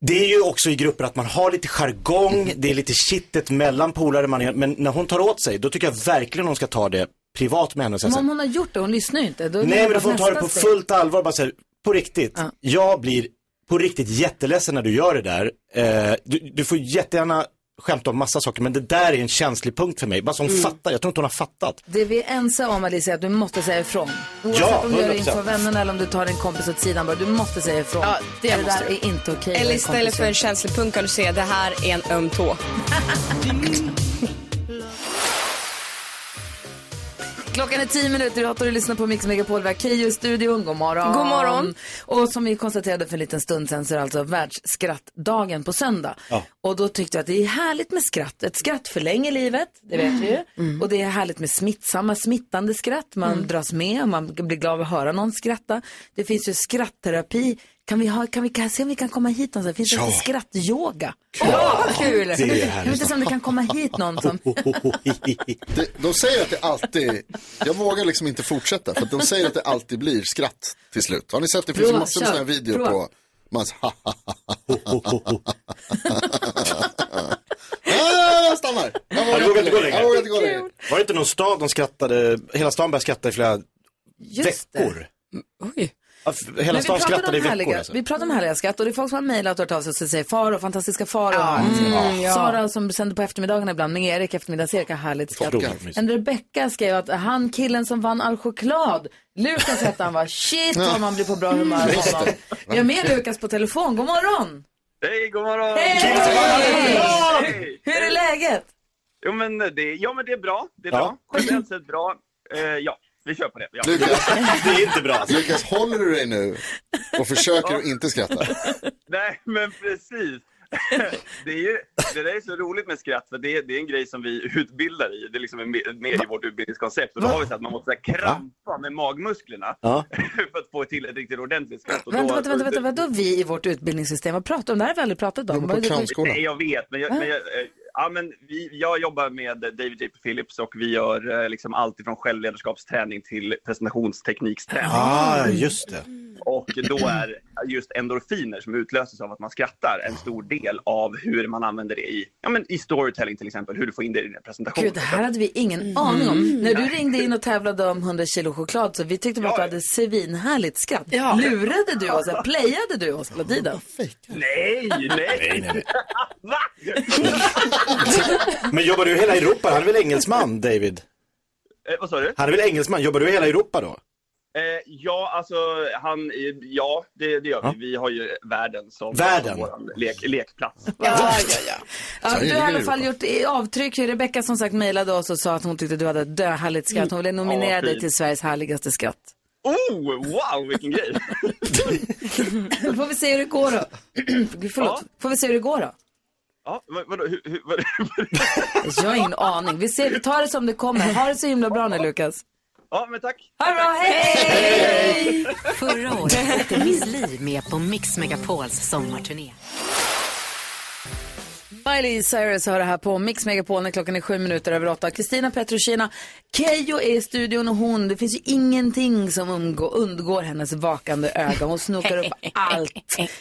det är ju också i grupper att man har lite jargong, det är lite kittet mellan polare, man är, men när hon tar åt sig, då tycker jag verkligen hon ska ta det privat med henne och säga Men så om här, hon har gjort det, hon lyssnar ju inte. Då det Nej men då får hon ta det på steg. fullt allvar, bara säga på riktigt. Jag blir på riktigt jätteledsen när du gör det där. Eh, du, du får jättegärna skämta om massa saker, men det där är en känslig punkt för mig. Bara så hon Mm. fattar, jag tror inte hon har fattat. Det vi är ense om Alicia är att du måste säga ifrån. Oavsett Ja, om du gör det 100%. inför vännerna eller om du tar en kompis åt sidan bara. Du måste säga ifrån. Ja, det där måste du. är inte okej. Eller vad en istället för en känslig punkt kan du säga det här är en öm tå. Klockan är tio minuter i åtta och du lyssnar på Mix Megapol. Vi har Keyyo i studion. God morgon. God morgon. Och som vi konstaterade för en liten stund sedan så är det alltså världsskrattdagen på söndag. Ja. Och då tyckte jag att det är härligt med skratt. Ett skratt förlänger livet, det vet vi ju. Mm. Och det är härligt med smittsamma, smittande skratt. Man Mm. dras med, man blir glad av att höra någon skratta. Det finns ju skrattterapi. Kan vi, ha, kan vi kan se om vi kan komma hit någonstans? Finns det Ja. inte skrattyoga? Åh, kul! Det är Kan vi härligt. inte om det kan komma hit någon som... Det, de säger att det alltid, jag vågar liksom inte fortsätta för att de säger att det alltid blir skratt till slut. Har ni sett det? Det finns Prova, massor med sådana här videor Prova. på ha ah, Jag stannar. Jag Ja, du vågar inte gå längre. Jag inte gå längre. Var det inte någon stad de skrattade, hela stan började skratta i flera Just det. veckor? Oj. Ja, Hela vi stan pratar skrattade i om veckor härliga, alltså. Vi pratar om härliga skratt och det är folk som har mejlat och hört av sig och säger Faro, fantastiska Faro. Mm, ja. Sara som sänder på eftermiddagarna ibland med Erik, eftermiddags-Erik har härligt skratt. En Rebecca skrev att han killen som vann all choklad, Lukas hette han var, shit vad man blir på bra humör av honom. Vi har med Lukas på telefon, god morgon! Hej, god morgon! Hej! Hur är läget? Jo men det, ja, men det är bra. Det är Ja. bra. Generellt sett bra. Eh, ja, vi kör på det. Ja. Lukas, Det är inte bra. Lukas, håller du dig nu och försöker att inte skratta? Nej, men precis. det, är ju, det där är så roligt med skratt, för det är, det är en grej som vi utbildar i. Det är liksom med, i vårt utbildningskoncept. Och då har vi så att man måste så krampa med magmusklerna Ja. för att få till ett riktigt ordentligt skratt. Och Vänta, då- vänta, vänta, vänta, vadå vi i vårt utbildningssystem? Vad pratar du om? Det här har vi aldrig pratat om. På Vad är clownskola. Nej, jag vet. Men, jag, men jag, eh, ja, men vi, jag jobbar med David J. Phillips och vi gör eh, liksom allt ifrån självledarskapsträning till presentationstekniksträning. Ah, just det. Och då är, just endorfiner som utlöses av att man skrattar en stor del av hur man använder det i, ja, men i storytelling till exempel, hur du får in det i dina presentationer. Gud, det här hade vi ingen aning om. När du ringde in och tävlade om 100 kilo choklad så vi tyckte bara att du hade svinhärligt skratt. Lurade du oss? Playade du oss hela tiden? Nej, nej. Nej, nej, Va? Men jobbar du i hela Europa? Han är väl engelsman, David? Eh, vad sa du? Han är väl engelsman? Jobbar du i hela Europa då? Eh, ja, alltså han, eh, ja det, det gör vi. Vi har ju världen som, Världen? vår lek, lekplats. Ja, ja, ja. Ja, du har i alla fall gjort i- avtryck. Rebecka som sagt mejlade oss och sa att hon tyckte du hade ett döhärligt skratt. Hon ville nominera Ja, dig till Sveriges härligaste skratt. Oh, wow, vilken grej! Då får vi se hur det går då. Förlåt. Får vi se hur det går då? Ja, vad, vadå, hur, hur, vad, Jag har ingen aning. Vi, ser, vi tar det som det kommer. Ha det så himla bra nu Lukas. Ja, men tack. Ha bra, hej! Förra året åkte Miss Li med på Mix Megapols sommarturné. Miley Cyrus har det här på Mix Megapol när klockan är sju minuter över åtta. Kristina Petrushina, Keyyo är i studion och hon, det finns ju ingenting som undgår, undgår hennes vakande öga. Hon snokar upp allt.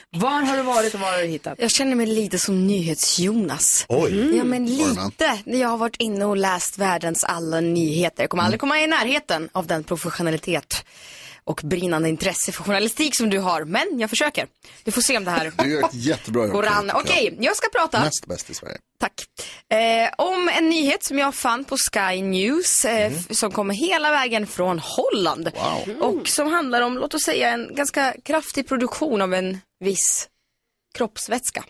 Var har du varit och var har du hittat? Jag känner mig lite som NyhetsJonas. Oj. Ja, men lite. Jag har varit inne och läst världens alla nyheter. Jag kommer aldrig komma i närheten av den professionalitet och brinnande intresse för journalistik som du har. Men jag försöker. Du får se om det här Du gör ett jättebra jobb. går an. Okej, jag ska prata. Näst bäst i Sverige. Tack. Eh, om en nyhet som jag fann på Sky News eh, f- som kommer hela vägen från Holland. Och som handlar om, låt oss säga, en ganska kraftig produktion av en viss kroppsvätska.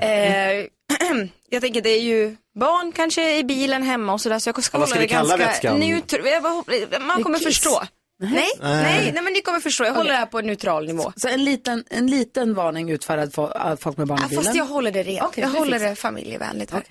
Eh, jag tänker det är ju barn kanske i bilen hemma och sådär så jag ska hålla det ganska vätskan? neutral. bara- Man kommer förstå. Nej, nej, Nej. nej, men ni kommer förstå. Jag håller det här på en neutral nivå. Så en liten, en liten varning utfärdad för av folk med barn i Ja, bilen? fast jag håller det rent. Okej, jag det håller det familjevänligt här.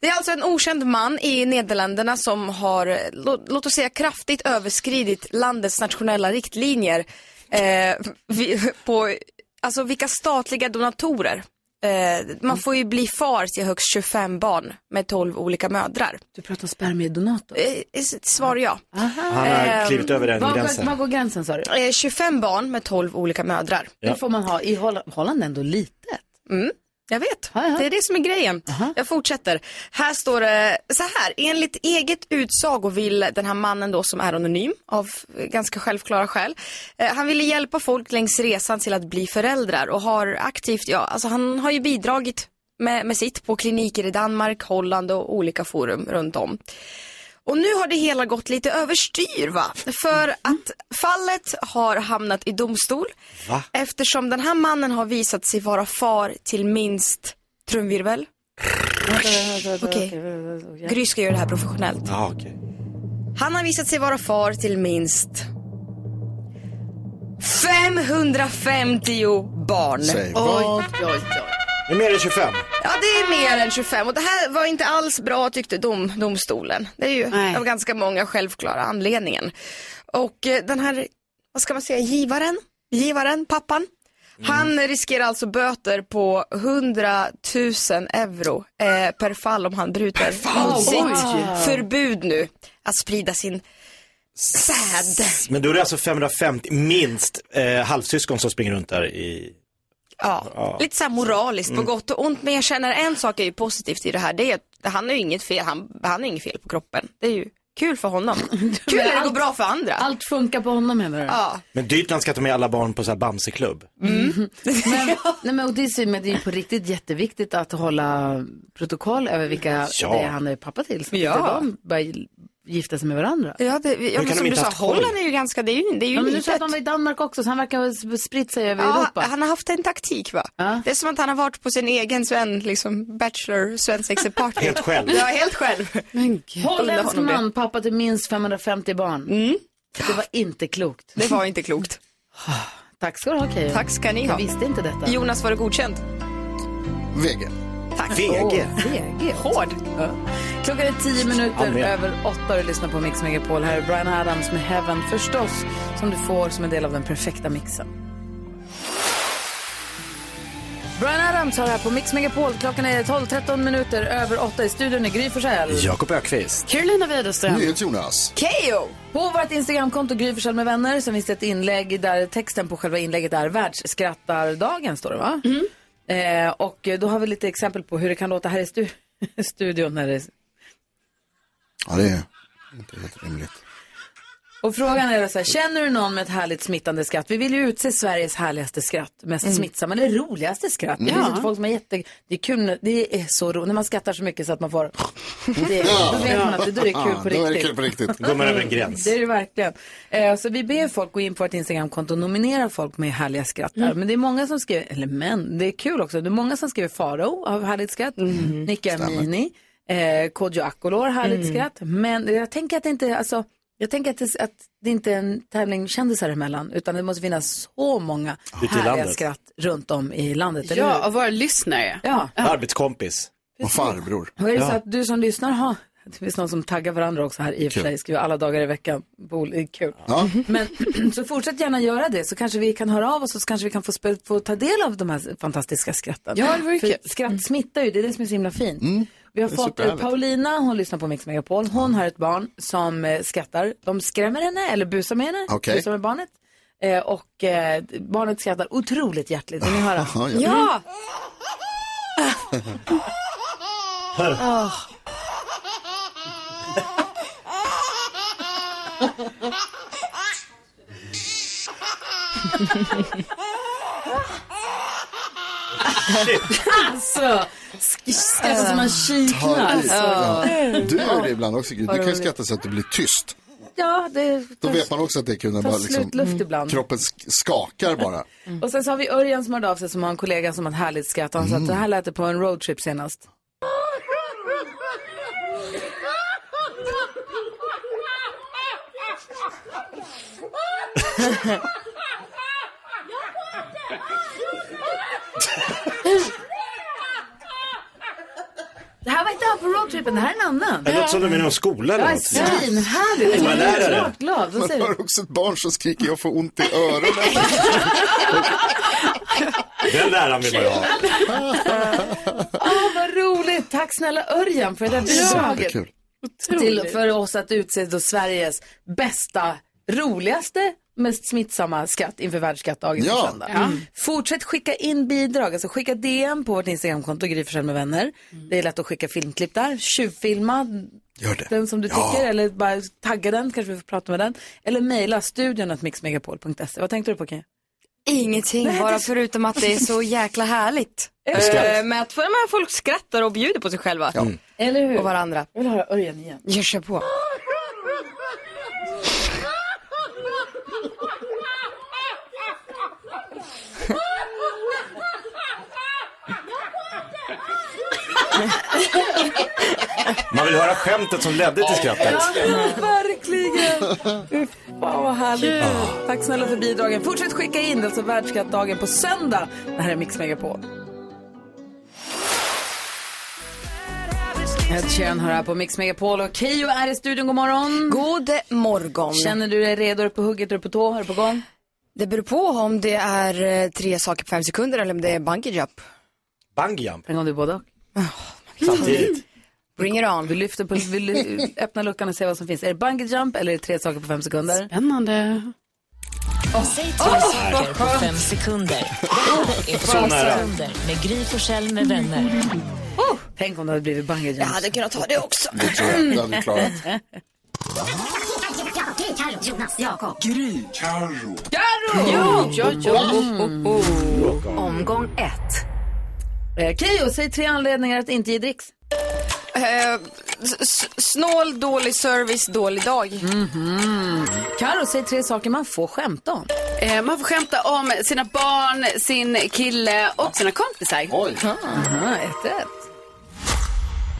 Det är alltså en okänd man i Nederländerna som har, eh, lå, låt oss säga kraftigt överskridit landets nationella riktlinjer eh, på, alltså vilka statliga donatorer. Eh, man får ju bli far till högst 25 barn med 12 olika mödrar. Du pratar spermiedonator? Eh, svar ja. Han har klivit över den Var, gränsen. var går gränsen sa du? Eh, 25 barn med 12 olika mödrar. Det får man ha. I Holland, Holland är ändå litet. Mm, jag vet. Det är det som är grejen. Jag fortsätter. Här står det så här. Enligt eget utsago vill den här mannen då som är anonym av ganska självklara skäl. Eh, han ville hjälpa folk längs resan till att bli föräldrar och har aktivt, ja, alltså han har ju bidragit med, med sitt på kliniker i Danmark, Holland och olika forum runt om. Och nu har det hela gått lite överstyr va? För att fallet har hamnat i domstol. Va? Eftersom den här mannen har visat sig vara far till minst trumvirvel. Okej. Gry ska göra det här professionellt. Ja, okej. Han har visat sig vara far till minst 550 barn. Säg vad? Det är mer än 25. Ja, det är mer än 25 och det här var inte alls bra tyckte dom, domstolen. Det är ju av ganska många självklara anledningen. Och eh, den här, vad ska man säga, givaren, givaren, pappan. Han riskerar alltså böter på 100 000 euro eh, per fall om han bryter mot sitt Oj. förbud nu att sprida sin säd. Men då är det alltså 550, minst, eh, halvsyskon som springer runt där i... Ja, Ja. lite så här moraliskt Mm. på gott och ont. Men jag känner en sak är ju positivt i det här. Det är att han har ju inget fel. Han, han har inget fel på kroppen. Det är ju kul för honom. kul när det går bra för andra. Allt funkar på honom menar du? Ja. Men han ska ta med alla barn på så här Bamseklubb. Men, nej, men, och det, är, men det är ju på riktigt jätteviktigt att hålla protokoll över vilka Ja. det är han är pappa till. Så Ja. att de börjar gifta sig med varandra. Ja, det, ja men som du sa, Holland är ju ganska, det är ju, det är ju Ja, men du litet. sa att de var i Danmark också, så han verkar ha spritt sig över Ja, Europa. han har haft en taktik va? Det är som att han har varit på sin egen Sven, liksom bachelor, svensexeparty. Helt själv. Ja, helt själv. Men Holländsk honom det. man, pappa till minst 550 barn. Det var inte klokt. Det var inte klokt. Tack ska du ha Keyyo. Tack ska ni ha. Jag visste inte detta. Jonas, var det godkänt? VG. Tack. VG. VG. Hård. Ja. Klockan är tio minuter men- över åtta och du lyssnar på Mix Megapol. Här är Brian Adams med Heaven förstås, som du får som en del av den perfekta mixen. Brian Adams har här på Mix Megapol. Klockan är 12-13 minuter över 8 i studion i Gry Forssell. Jakob Ökvist. Carolina Widerström. Jonas. Keyyo! På vårt Instagramkonto Gry Forssell med vänner så finns det ett inlägg där texten på själva inlägget är världsskrattardagen står det va? Eh, och då har vi lite exempel på hur det kan låta här i stu- studion när det Ja, det är inte helt rimligt. Och frågan är då så här, känner du någon med ett härligt smittande skratt? Vi vill ju utse Sveriges härligaste skratt, mest Mm. smittsamma, eller roligaste skratt. Det Ja. finns ju folk som är jätte, det är kul, det är så roligt, när man skrattar så mycket så att man får, det, Ja. då vet man att det, då är det kul Ja, på då är det riktigt. kul på riktigt. Går man över en gräns. Det är det verkligen. Eh, så vi ber folk gå in på vårt Instagramkonto och nominera folk med härliga skratt där. Mm. Men det är många som skriver, eller män, det är kul också, det är många som skriver Farao av härligt skratt, Mm. Nicka Amini, eh, Kodjo Akolor härligt Mm. skratt. Men jag tänker att det inte, alltså, jag tänker att det, att det inte är en tävling kändisar emellan, utan det måste finnas så många härliga skratt runt om i landet. eller Ja, hur? och våra lyssnare. Ja. Arbetskompis. Och farbror. Och är det så att du som lyssnar har, det finns någon som taggar varandra också här i och för sig, skriver alla dagar i veckan. Bo- Det är kul. Ja. Men så fortsätt gärna göra det så kanske vi kan höra av oss och så kanske vi kan få, få ta del av de här fantastiska skratten. Ja, det vore kul. skratt smittar ju, det är det som är så himla fint. Vi har fått eh. Paulina, hon lyssnar på Mix Megapol. Hon har ett barn som eh, skrattar. De skrämmer henne eller busar med henne. Okej. Busar med barnet. Eh, och eh, barnet skrattar otroligt hjärtligt. Vill ni höra? Ja, ja. Ja! Alltså, sk- skrattar som man kiknar. Ja. Du gör det ibland också, Gud. Du kan ju skratta så att du blir tyst. Ja, det Då vet man också att det är kul när bara liksom, luft ibland. kroppen sk- skakar bara. Och sen så har vi Örjan som hörde av sig som har en kollega som har ett härligt skratt. Han sa att det här lät det på en roadtrip senast. Det här var inte han på roadtrippen, det här är en annan. Det låter som de är i någon skola eller Ja, något. svinhärligt. Som en lärare. Klart glad. Vad Man säger du? hör också ett barn som skriker jag får ont i öronen. Den läraren vill man ju ha. Åh, vad roligt. Tack snälla Örjan för det där bidraget. Superkul. Till, för oss att utse då Sveriges bästa, roligaste, mest smittsamma skratt inför världsskattdagen Ja. på söndag. Mm. Fortsätt skicka in bidrag, alltså skicka DM på vårt Instagramkonto, Gry med vänner. Det är lätt att skicka filmklipp där. Tjuvfilma Gör det. den som du Ja. tycker eller bara tagga den, kanske vi får prata med den. Eller mejla studion att mixmegapol.se. Vad tänkte du på Kaja? Ingenting, Nej, bara det- förutom att det är så jäkla härligt. Eh, med att folk skrattar och bjuder på sig själva. Eller hur? Och varandra. Jag vill höra Örjan igen. Jag kör på. Man vill höra skämtet som ledde till skrattet. Ja, verkligen. Fy Fan vad härligt. Tack snälla för bidragen. Fortsätt skicka in, alltså världsskattdagen på söndag. Det här är Mix Megapol. Ed Sheeran hör här på Mix Megapol och Keyyo är i studion. God morgon. God morgon. Känner du dig redo? Är du på hugget? Är du på tå? Är du på gång? Det beror på om det är eh, tre saker på fem sekunder eller om det är bungee jump. Bungyjump. En gång du både och. Samtidigt. Bring it on. Vi lyfter på, vill du öppna luckan och se vad som finns. Är det bungee jump eller är det tre saker på fem sekunder? Spännande. Säg tre saker på fem sekunder. Det är fem sekunder med Gry Forssell med vänner. Tänk om det hade blivit bungee jump. Jag hade kunnat ta det också. Det tror jag, det hade vi klarat. Jakob. Karo! Ja, ja, ja. Mm. Omgång ett. Eh, Keyyo, säg tre anledningar att inte ge dricks. Eh, snål, dålig service, dålig dag. Mhm. Karo, säg tre saker man får skämta om. Eh, man får skämta om sina barn, sin kille och sina kompisar. Oj. Aha, ett rätt.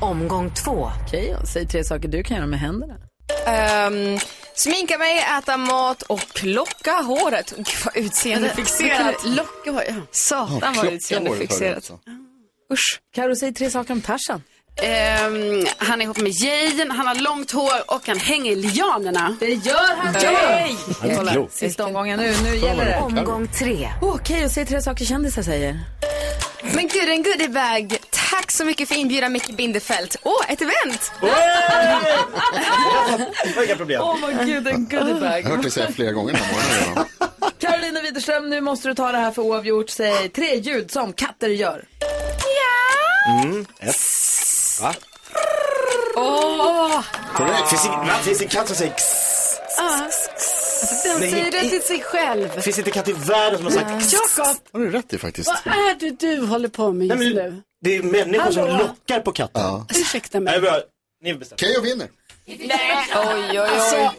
Omgång två. Keyyo, säg tre saker du kan göra med händerna. Ehm, sminka mig, äta mat och locka håret. Gud vad utseendefixerat. Locka hår, ja. Satan vad Klocka håret utseendefixerat. Usch. Karo, säg tre saker om Tarzan. Ehm, han är ihop med Jane, han har långt hår och han hänger i lianerna. Det gör han! Nej! Är Kolla, sista omgången nu. Nu gäller det. Omgång tre. Okej, och säg tre saker kändisar säger. Men gud, en goodiebag. Tack så mycket för inbjudan Micke Bindefeld. Åh, ett event! Inga problem. Åh vad gud, en goodiebag. Jag har hört dig säga flera gånger den här morgonen redan. Carolina Widerström, nu måste du ta det här för oavgjort. Säg tre ljud som katter gör. Mm. Ett. Va? Åh! Korrekt. Finns det, va? Finns det en katt som säger x? Ja. Den Nej, säger det i- till sig själv. Finns det inte en katt i världen som har sagt x? Jakob, har du rätt i faktiskt. vad är det du håller på med just nu? Det är människor som Hallå? lockar på katten. Ja. Ursäkta Nej, mig. bra. Ni bestämmer. Keyyo vinner. Nej. Oj, oj, oj. Alltså,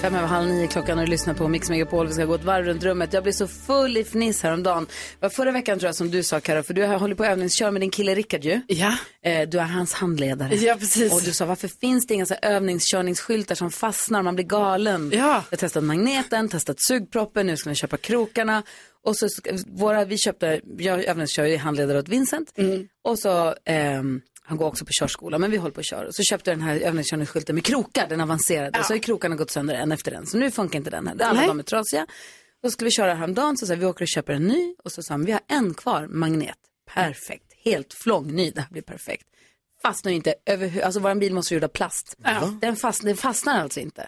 Fem över halv nio klockan och du lyssnar på Mix Megapol. Vi ska gå ett varv runt rummet. Jag blev så full i fniss häromdagen. Det var förra veckan tror jag som du sa Karo, för du hållit på att övningsköra med din kille Rickard ju. Ja. Eh, Du är hans handledare. Ja, precis. Och du sa, varför finns det inga så övningskörningsskyltar som fastnar? Man blir galen. Ja. Jag har testat magneten, testat sugproppen, nu ska vi köpa krokarna. Och så, våra, vi köpte, jag övningskör ju handledare åt Vincent. Mm. Och så, ehm, han går också på körskola, men vi håller på att köra. Så köpte jag den här övningskörningsskylten med krokar, den avancerade. Och så har krokarna gått sönder en efter en. Så nu funkar inte den här. Alla de är trasiga. Då skulle vi köra häromdagen, så sa vi, åker och köper en ny. Och så sa han, vi har en kvar, magnet. Perfekt, helt flångny, det här blir perfekt. Fastnar ju inte över, alltså vår bil måste ju gjord av plast. Den, fast, den fastnar alltså inte.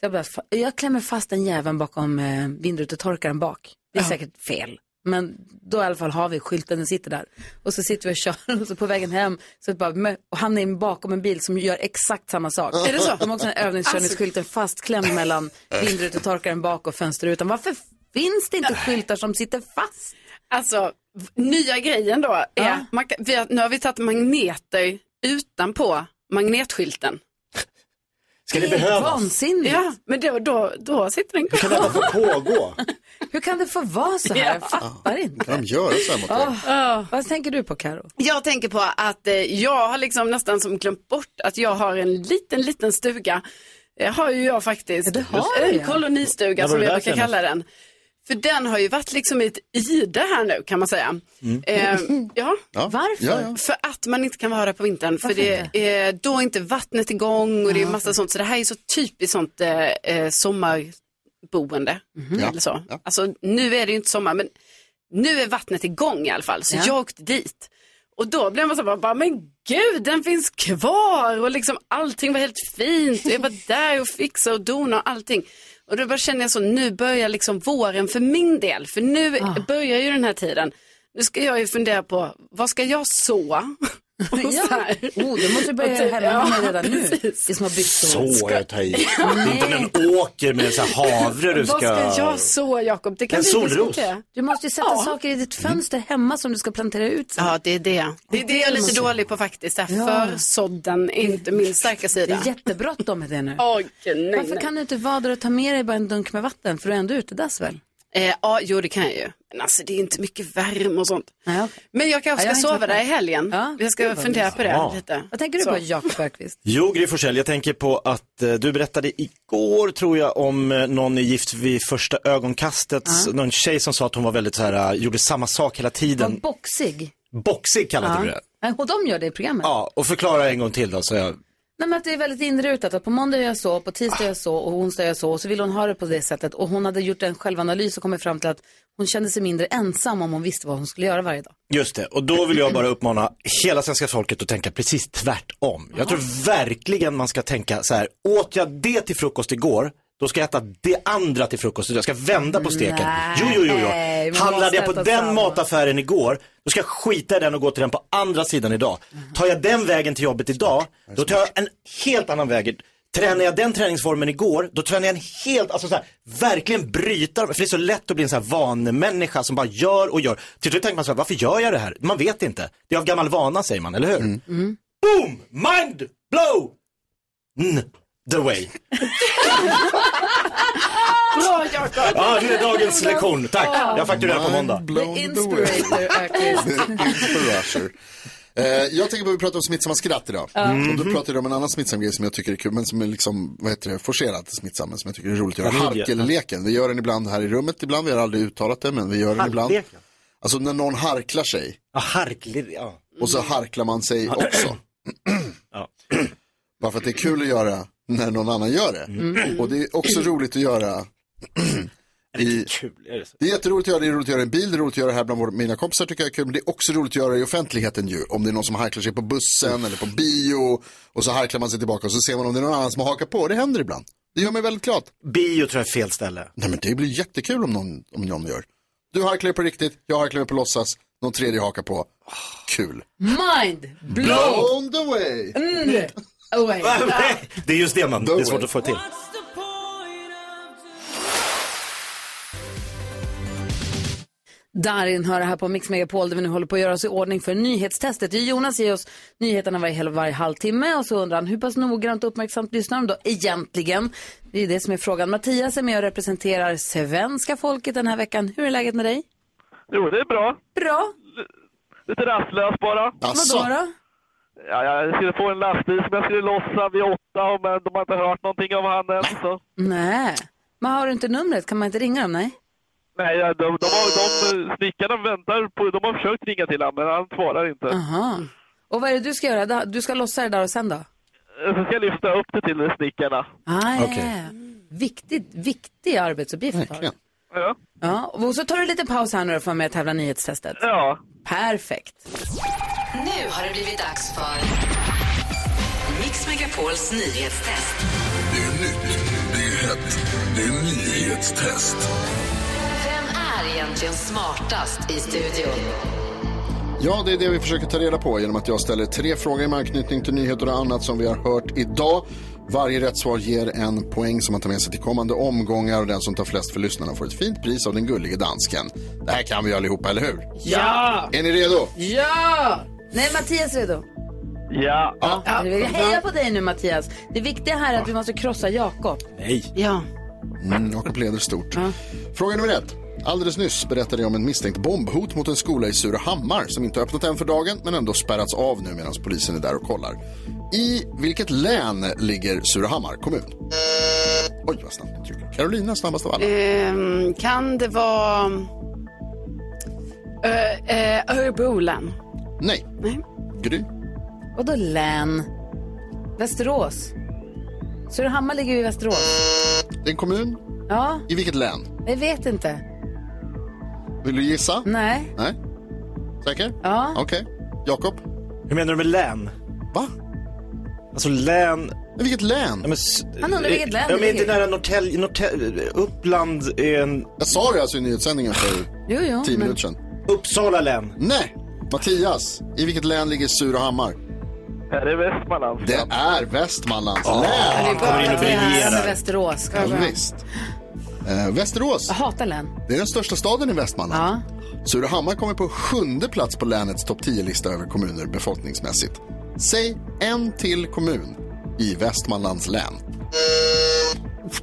Så jag, bara, jag klämmer fast den jäveln bakom eh, vindrutetorkaren bak. Det är säkert fel. Men då i alla fall har vi skylten, den sitter där. Och så sitter vi och kör och så på vägen hem så bara, och han är bakom en bil som gör exakt samma sak. Är det så? De har också en övningskörningsskylten fastklämd mellan vindrutetorkaren bak och fönsterrutan. Varför finns det inte skyltar som sitter fast? Alltså, nya grejen då är, Ja. man vi har, nu har vi tagit magneter utanpå magnetskylten. Ska det Det behövas? vansinnigt. Ja, men då, då, då sitter den Hur kan detta få pågå? Hur kan det få vara så här? Jag fattar inte. Kan de göra så här mot? Åh, Vad tänker du på Karo? Jag tänker på att eh, jag har liksom nästan som glömt bort att jag har en liten, liten stuga. Det har ju jag faktiskt. Ja, det har en kolonistuga som det jag brukar kalla den. För den har ju varit liksom i ett ide här nu kan man säga. Mm. Eh, ja. Ja. Varför? Ja, ja. För att man inte kan vara på vintern. För Varför det är då är inte vattnet igång och det är massa sånt. Så det här är så typiskt sånt eh, eh, sommarboende. Ja. Eller så. Ja. Alltså nu är det ju inte sommar men nu är vattnet igång i alla fall. Så Ja. jag åkte dit. Och då blev man så bara, bara, men gud den finns kvar och liksom allting var helt fint. Jag var där och fixade och donade och allting. Och då kände jag så, nu börjar liksom våren för min del. För nu Ah. börjar ju den här tiden. Nu ska jag ju fundera på, vad ska jag så? Och så Ja. Oh, du måste börja hälla med ja, redan nu i små byxor. Så jag tar i. Det är inte en åker med så här havre du ska... Vad ska jag så Jakob? Det kan En solros. Du måste ju sätta Ja. saker i ditt fönster hemma som du ska plantera ut sen. Ja, det är det. Det är det jag är lite dålig på faktiskt. Det här Ja. Försådden är inte min starka Det sida. är jättebråttom med det nu. Oj, nej, Varför nej. kan du inte vara där och ta med dig bara en dunk med vatten? För du är ändå utedass väl? Eh, ja, jo det kan jag ju. Men alltså det är inte mycket värme och sånt. Nej, okej. Men jag kanske Ja, jag ska inte sova där i helgen. Ja, jag ska var fundera på det Ja. lite. Vad tänker du Så. på Jakob Bergqvist? Jo, Gry jag tänker på att eh, du berättade igår, tror jag, om eh, någon i Gift vid första ögonkastet. Någon tjej som sa att hon var väldigt så här, eh, gjorde samma sak hela Var tiden. boxig. Boxig kallade du det. Och de gör det i programmet. Ja, och förklara en gång till då, så jag... Nej, men att det är väldigt inrutat. Att på måndag gör jag så, på tisdag gör jag så och onsdag gör jag så. Och så vill hon ha det på det sättet. Och hon hade gjort en självanalys och kommit fram till att hon kände sig mindre ensam om hon visste vad hon skulle göra varje dag. Just det, och då vill jag bara uppmana hela svenska folket att tänka precis tvärtom. Jag tror verkligen man ska tänka så här, åt jag det till frukost igår, då ska jag äta det andra till frukost. Jag ska vända på steken. Nej, jo, jo, jo, jo. Handlade jag på den samma. mataffären igår, då ska jag skita i den och gå till den på andra sidan idag. Tar jag den vägen till jobbet idag, då tar jag en helt annan väg. Tränar jag den träningsformen igår, då tränar jag en helt, alltså så här, verkligen bryta, för det är så lätt att bli en sån här vanemänniska som bara gör och gör. Till slut tänker man så här, varför gör jag det här? Man vet inte. Det är av gammal vana säger man, eller hur? Boom! Mind blow! Mm. The way. Bra Jakob! Ja, det är dagens lektion. Tack. Jag fakturerar på måndag. Blown The inspirator. Inspirator. Eh, jag tänker på att vi pratar om smittsamma skratt idag. Och då pratar jag om en annan smittsam grej som jag tycker är kul, men som är liksom, vad heter det, forcerat smittsam, men som jag tycker är roligt att göra. Harkelleken. Vi gör den ibland här i rummet ibland, vi har aldrig uttalat det, men vi gör den ibland. Alltså när någon harklar sig Ja, harklig, ja. och så harklar man sig också. Ja. Bara för att det är kul att göra när någon annan gör det. Och det är också roligt att göra I, det är jätteroligt att göra det, det är roligt att göra i en bil, det är roligt att göra det här bland våra, mina kompisar tycker jag är kul, men det är också roligt att göra i offentligheten ju. Om det är någon som harklar sig på bussen eller på bio och så harklar man sig tillbaka och så ser man om det är någon annan som har hakat på. Det händer ibland. Det gör mig väldigt glad. Bio tror jag är fel ställe. Nej men det blir jättekul om någon, om någon gör. Du harklar dig på riktigt, jag harklar mig på låtsas, någon tredje hakar på. Kul. Mind blown! Blown the way. Mm. Away. Det är just det man, det är svårt att få till. Darin hör det här på Mix Megapol där vi nu håller på att göra oss i ordning för nyhetstestet. Jonas ger oss nyheterna varje, varje halvtimme och så undrar han hur pass noggrant och uppmärksamt lyssnar de då egentligen? Det är det som är frågan. Mattias är med och representerar svenska folket den här veckan. Hur är läget med dig? Jo, det är bra. Bra. Lite rastlös bara. Vadå då? Ja, jag skulle få en lastbil som jag skulle lossa vid åtta, men de har inte hört någonting av han än. Så. Nej. Men har du inte numret? Kan man inte ringa dem? Nej. Nej, ja, de, de, har, de snickarna väntar på, de har försökt ringa till honom, men han svarar inte. Aha. Och vad är det du ska göra? Du ska lossa det där och sen då? Så ska jag lyfta upp det till snickarna. Ah, ja. Viktigt, viktig arbetsuppgift. har du. Ja. Ja, och så tar du lite paus här nu för att med att tävla nyhetstestet. Ja. Perfekt. Nu har det blivit dags för Mix Megapols nyhetstest. Det är nytt, det är hett, det är nyhetstest. Vem är egentligen smartast i studion? Ja, det är det vi försöker ta reda på genom att jag ställer tre frågor med anknytning till nyheter och annat som vi har hört idag. Varje rätt svar ger en poäng som man tar med sig till kommande omgångar och den som tar flest för lyssnarna får ett fint pris av den gullige dansken. Det här kan vi allihopa, eller hur? Ja! Är ni redo? Ja! Nej, Mattias är redo. Ja. Ja, vi hejar på dig nu Mattias. Det viktiga här är att vi måste krossa Jakob. Nej. Ja. Mm, Jakob leder stort. Fråga nummer ett. Alldeles nyss berättade jag om en misstänkt bombhot mot en skola i Surahammar som inte öppnat än för dagen men ändå spärrats av nu medan polisen är där och kollar. I vilket län ligger Surahammar kommun? Oj, vad snabbt jag trycker. Carolina snabbast av alla. Ehm, kan det vara Ö- eh, Örebro län? Nej. Nej. Gry? Vadå län? Västerås. Surahammar ligger ju i Västerås. Det är en kommun. Ja, I vilket län? jag vet inte. Vill du gissa? Nej. Nej? Säker? Ja. Okej. Jakob? Hur menar du med län? Va? Alltså län... Vilket län? Ja, men, s- Han undrar vilket län Ja, det men inte ligger. nära Norrtälje, Norrtälje, Uppland är en... Jag sa det alltså i nyhetssändningen för Jo, jo. tio men- minuter sedan. Uppsala län. Nej. Mattias, i vilket län ligger Surahammar? Är det Västmanland? Det är Västmanlands Ja, län. han kommer in och briljerar. Västerås. Ja, visst. Eh, Västerås, Jag hatar län. det är den största staden i Västmanland. Surahammar kommer på sjunde plats på länets topp 10-lista över kommuner befolkningsmässigt. Säg en till kommun i Västmanlands län.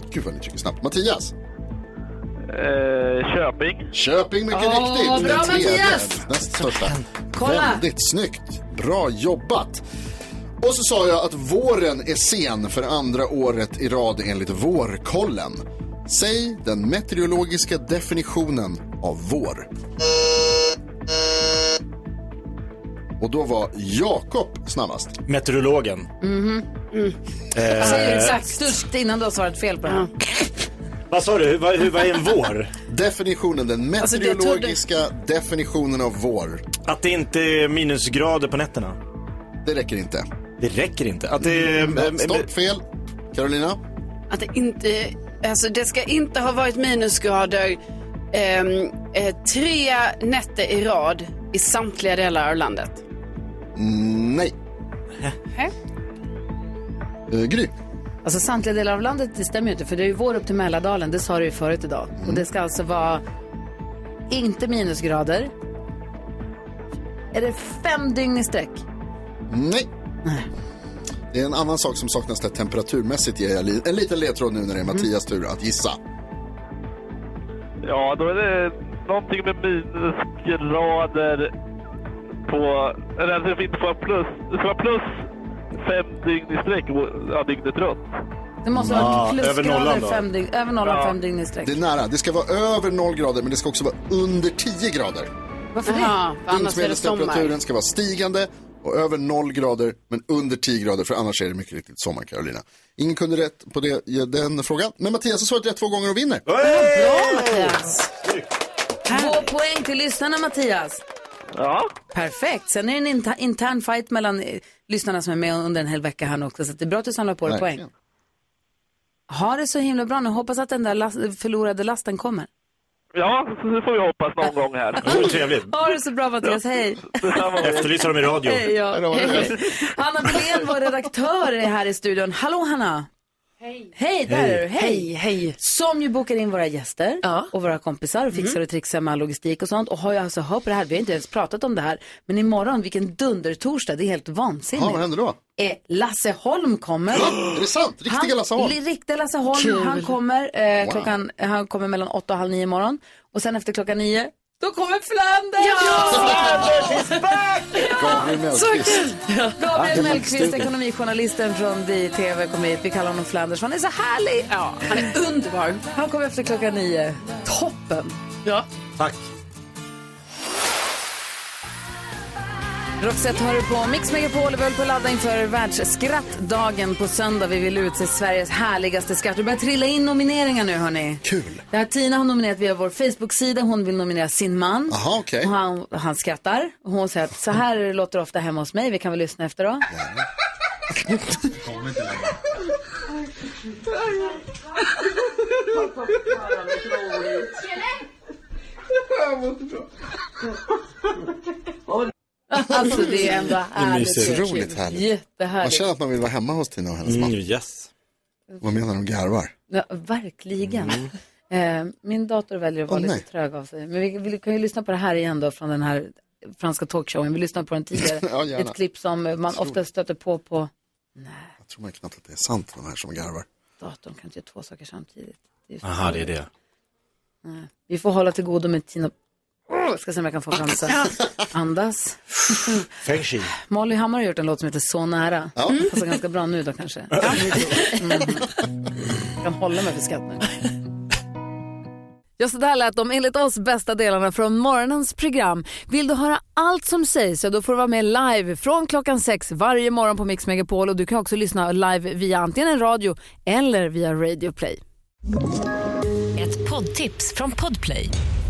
Gud vad ni trycker snabbt. Mattias? Eh, Köping. Köping, mycket Åh, riktigt. bra, Mattias! Näst största. Kolla! Väldigt snyggt. Bra jobbat. Och så sa jag att våren är sen för andra året i rad enligt Vårkollen. Säg den meteorologiska definitionen av vår. Och då var Jakob snabbast. Meteorologen. Mhm. Mm. Eh, Säg det exakt störst innan du har svarat fel på det här. Vad sa du? Hur, vad, hur, vad är en vår? Definitionen, den Alltså, meteorologiska definitionen av vår. Att det inte är minusgrader på nätterna? Det räcker inte. Det räcker inte? Att det är... Mm, Stopp, fel. Carolina? Att det inte, alltså det ska inte ha varit minusgrader ehm, eh, tre nätter i rad i samtliga delar av landet. Mm, nej. Hä? Uh, Gry? Alltså samtliga delar av landet, det stämmer ju inte. För det är ju vår upp till Mälardalen, det sa du ju förut idag. Och det ska alltså vara inte minusgrader. Är det fem dygn i sträck? Nej. Det är en annan sak som saknas där temperaturmässigt ger jag li- en liten ledtråd nu när det är Mattias tur att gissa. Ja, då är det någonting med minusgrader på... Eller det får inte vara plus. Det ska vara plus fem dygn i sträck ja, dygnet runt. Det måste vara plusgrader fem dygn, över nollan fem dygn i sträck. Det är nära. Det ska vara över noll grader men det ska också vara under 10 grader. Varför Aha, för annars är det sommar. Dygnsmedeltemperaturen ska vara stigande Och över 0 grader, men under 10 grader, för annars är det mycket riktigt sommar, Carolina. Ingen kunde rätt på det, den frågan, men Mattias har svarat rätt två gånger och vinner. Bra Mattias! Två poäng till lyssnarna Mattias. Ja. Perfekt. Sen är det en inter- intern fight mellan eh, lyssnarna som är med under en hel vecka här nu också. Så det är bra att du samlar på dig poäng. Ha det så himla bra nu. Hoppas att den där last, förlorade lasten kommer. Ja, så det får vi hoppas någon gång här. Det vore trevligt. Ha det så bra Mattias. Hej. Efterlyser dem i radio. Hej, ja. Hej. Hanna Belén, vår redaktör, är här i studion. Hallå Hanna! Hej! Hej, där Hej. är du. Hej, hej! Som ju bokar in våra gäster och våra kompisar och fixar och trixar med all logistik och sånt. Och har ju alltså hört på det här, vi har inte ens pratat om det här. Men imorgon, vilken dundertorsdag, det är helt vansinnigt. Ja, vad händer då? Eh, Lasse Holm kommer. Är det sant? Riktiga Lasse Holm? Riktiga Lasse Holm. Kul. Han kommer, eh, Wow. klockan, han kommer mellan åtta och halv nio imorgon. Och sen efter klockan nio, då kommer Flanders! Gabriel Mellqvist. Gabriel Mellqvist, ekonomijournalisten från DTV kom hit. Vi kallar honom Flanders. Han är så härlig. Ja, han är underbar. Han kommer efter klockan nio. Toppen. Ja. Tack. Roxette hör du på Mix Megapol. Vi håller på att ladda inför världsskrattdagen på söndag. Vi vill utse Sveriges härligaste skratt. Det börjar trilla in nomineringar nu hörni. Kul. Det här Tina har nominerat via vår Facebook-sida. Hon vill nominera sin man. Aha. Och han, han skrattar. Hon säger att så här låter det ofta hemma hos mig. Vi kan väl lyssna efter då. Alltså det är ändå härligt. mysigt. Otroligt härligt. Man Jättehärligt. känner att man vill vara hemma hos Tina och hennes man. Mm, yes. Vad menar de garvar? Ja, verkligen. Eh, min dator väljer att vara Åh, lite nej. trög av sig. Men vi, vi kan ju lyssna på det här igen då från den här franska talkshowen. Vi lyssnade på den tidigare. Ja, gärna. Ett klipp som man ofta stöter på på Jag tror man knappt att det är sant, de här som garvar. datorn. Kan inte göra två saker samtidigt. Det är för Aha, det är det. Nej. Vi får hålla till godo med Tina. Jag ska se om jag kan få fram så. Andas. Feng shui. Molly Hammar har gjort en låt som heter Så nära. Ja. Mm. Passar ganska bra nu då kanske. Mm. Jag kan hålla mig för skratt nu. Ja, så där lät de enligt oss bästa delarna från morgonens program. Vill du höra allt som sägs så då får du vara med live från klockan sex varje morgon på Mix Megapol och du kan också lyssna live via antingen en radio eller via Radio Play. Ett poddtips från Podplay.